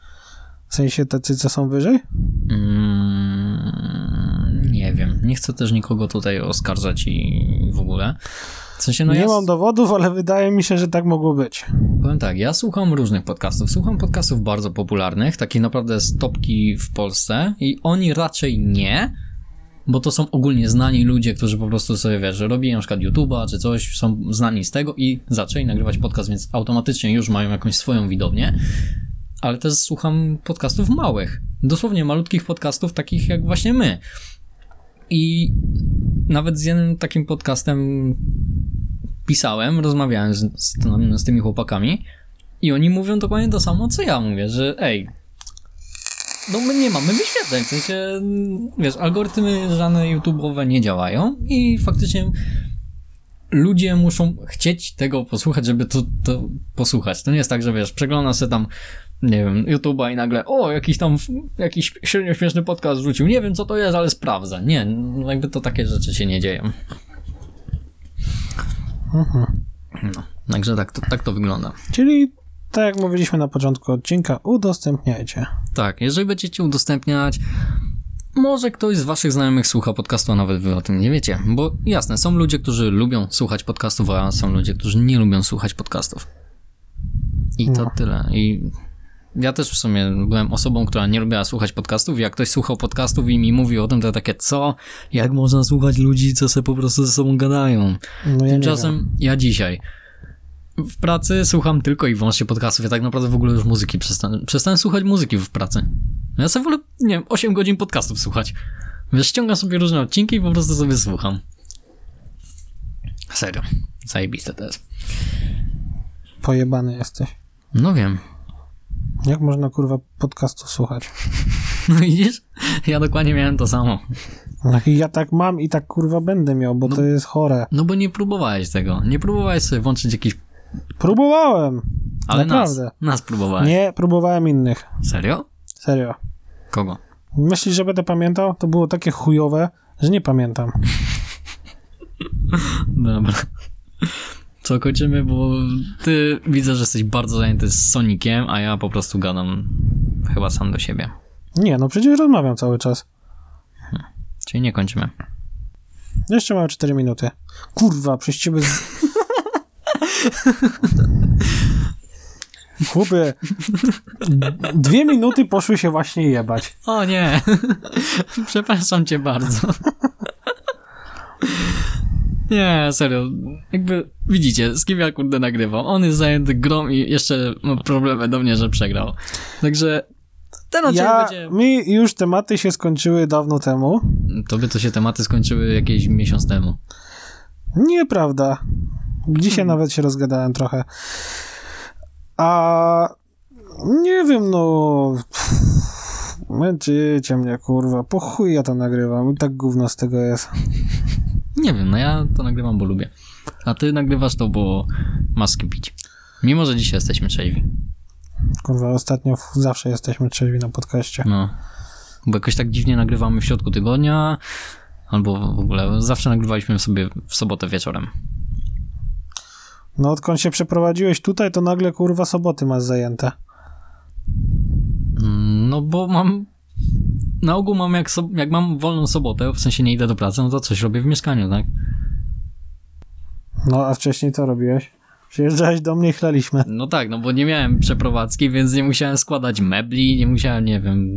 W sensie tacy, co są wyżej? Mm, nie wiem. Nie chcę też nikogo tutaj oskarżać i w ogóle. W sensie, no nie ja mam dowodów, ale wydaje mi się, że tak mogło być. powiem tak, ja słucham różnych podcastów. Słucham podcastów bardzo popularnych, takie naprawdę stopki w Polsce i oni raczej nie, bo to są ogólnie znani ludzie, którzy po prostu sobie, wiesz, robią na przykład YouTube'a czy coś, są znani z tego i zaczęli nagrywać podcast, więc automatycznie już mają jakąś swoją widownię. Ale też słucham podcastów małych, dosłownie malutkich podcastów, takich jak właśnie my. I nawet z jednym takim podcastem pisałem, rozmawiałem z, z, z tymi chłopakami i oni mówią dokładnie to samo, co ja mówię, że ej, no my nie mamy wyświetleń, w sensie, wiesz, algorytmy żadne YouTube'owe nie działają i faktycznie ludzie muszą chcieć tego posłuchać, żeby to, to posłuchać. To nie jest tak, że wiesz, przegląda sobie tam, nie wiem, YouTube'a i nagle, o, jakiś tam, jakiś średnio śmieszny podcast rzucił, nie wiem co to jest, ale sprawdza. Nie, jakby to takie rzeczy się nie dzieją. No, także tak to, tak to wygląda. Czyli, tak jak mówiliśmy na początku odcinka, udostępniajcie. Tak, jeżeli będziecie udostępniać, może ktoś z waszych znajomych słucha podcastu, a nawet wy o tym nie wiecie. Bo jasne, są ludzie, którzy lubią słuchać podcastów, a są ludzie, którzy nie lubią słuchać podcastów. I to No. tyle. I ja też w sumie byłem osobą, która nie lubiła słuchać podcastów. Jak ktoś słuchał podcastów i mi mówił o tym, to takie, co? Jak można słuchać ludzi, co sobie po prostu ze sobą gadają? No ja Tymczasem ja dzisiaj w pracy słucham tylko i wyłącznie podcastów. Ja tak naprawdę w ogóle już muzyki przestałem, przestałem słuchać muzyki w pracy. Ja sobie wolę, nie wiem, 8 godzin podcastów słuchać. Wiesz, ściągam sobie różne odcinki i po prostu sobie słucham. Serio. Zajebiste to jest. Pojebany jesteś. No wiem. Jak można kurwa podcastu słuchać? No widzisz? Ja dokładnie miałem to samo. No i ja tak mam i tak kurwa będę miał, bo to jest chore. No bo nie próbowałeś tego. Nie próbowałeś sobie włączyć jakiś... Próbowałem. Ale Naprawdę. nas. Nas próbowałeś. Nie, próbowałem innych. Serio? Serio. Kogo? Myślisz, że będę pamiętał? To było takie chujowe, że nie pamiętam. Dobra. Co kończymy, bo ty widzę, że jesteś bardzo zajęty z Sonikiem, a ja po prostu gadam chyba sam do siebie. Nie, no przecież rozmawiam cały czas. Czyli nie kończymy. Jeszcze mamy 4 minuty. Kurwa, przez ciebie... Z... Chłopie, dwie minuty poszły się właśnie jebać. O nie! Przepraszam cię bardzo. Nie, serio. Jakby widzicie, z kim ja kurde nagrywam. On jest zajęty grą i jeszcze ma problemy do mnie, że przegrał. Także ten odcinek Ja, będzie... mi już tematy się skończyły dawno temu. Tobie to się tematy skończyły jakieś miesiąc temu. Nieprawda. Dzisiaj nawet się rozgadałem trochę. A nie wiem, no. Męczycie mnie, kurwa. Po chuj ja to nagrywam. I tak gówno z tego jest. Nie wiem, no ja to nagrywam, bo lubię. A ty nagrywasz to, bo kim pić. Mimo, że dzisiaj jesteśmy trzeźwi. Kurwa, ostatnio zawsze jesteśmy trzeźwi na podcaście. No. Bo jakoś tak dziwnie nagrywamy w środku tygodnia, albo w ogóle zawsze nagrywaliśmy sobie w sobotę wieczorem. No odkąd się przeprowadziłeś tutaj, to nagle kurwa soboty masz zajęte. Mm, No bo mam. Na ogół mam jak, so, jak mam wolną sobotę, w sensie nie idę do pracy, no to coś robię w mieszkaniu, tak? No a wcześniej co robiłeś? Przyjeżdżałeś do mnie i chlaliśmy. No tak, no bo nie miałem przeprowadzki, więc nie musiałem składać mebli, nie musiałem, nie wiem,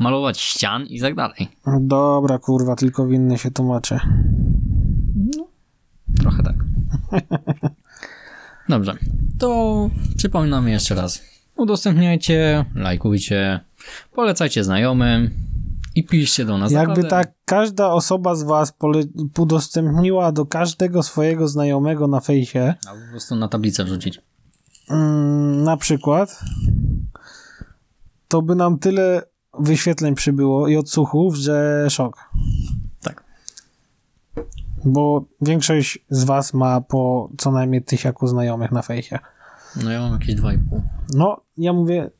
malować ścian i tak dalej. Dobra, kurwa, tylko winny się tłumaczy. Trochę tak. Dobrze. To przypominam jeszcze raz. Udostępniajcie, lajkujcie, polecajcie znajomym i piszcie do nas. Jakby Naprawdę- tak każda osoba z was pole- udostępniła do każdego swojego znajomego na fejsie, A po prostu na tablicę wrzucić. mm, na przykład, to by nam tyle wyświetleń przybyło i odsłuchów, że szok. Tak. Bo większość z was ma po co najmniej tysiaku znajomych na fejsie. No ja mam jakieś 2,5. No, ja mówię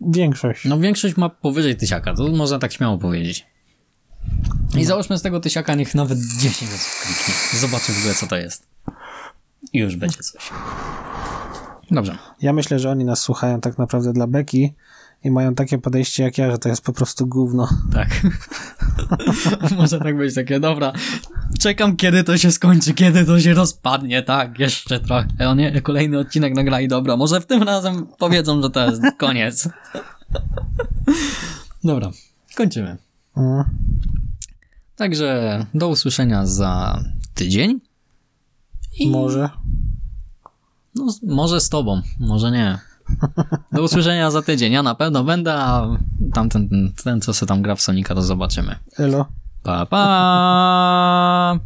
większość. No większość ma powyżej tysiaka, to można tak śmiało powiedzieć. I załóżmy z tego tysiaka, niech nawet 10 osób kliknie. Zobaczy w ogóle co to jest. I już będzie coś. Dobrze. Ja myślę, że oni nas słuchają tak naprawdę dla beki i mają takie podejście jak ja, że to jest po prostu gówno. Tak. Może tak być takie, dobra. Czekam, kiedy to się skończy, kiedy to się rozpadnie, tak, jeszcze trochę. O nie, kolejny odcinek nagrali, dobra. Może w tym razem powiedzą, że to jest koniec. Dobra, kończymy. Także do usłyszenia za tydzień. I Może. no, może z tobą, może nie. Do usłyszenia za tydzień. Ja na pewno będę, a tamten, ten, ten co se tam gra w Sonika, to zobaczymy. Elo. Pa, pa!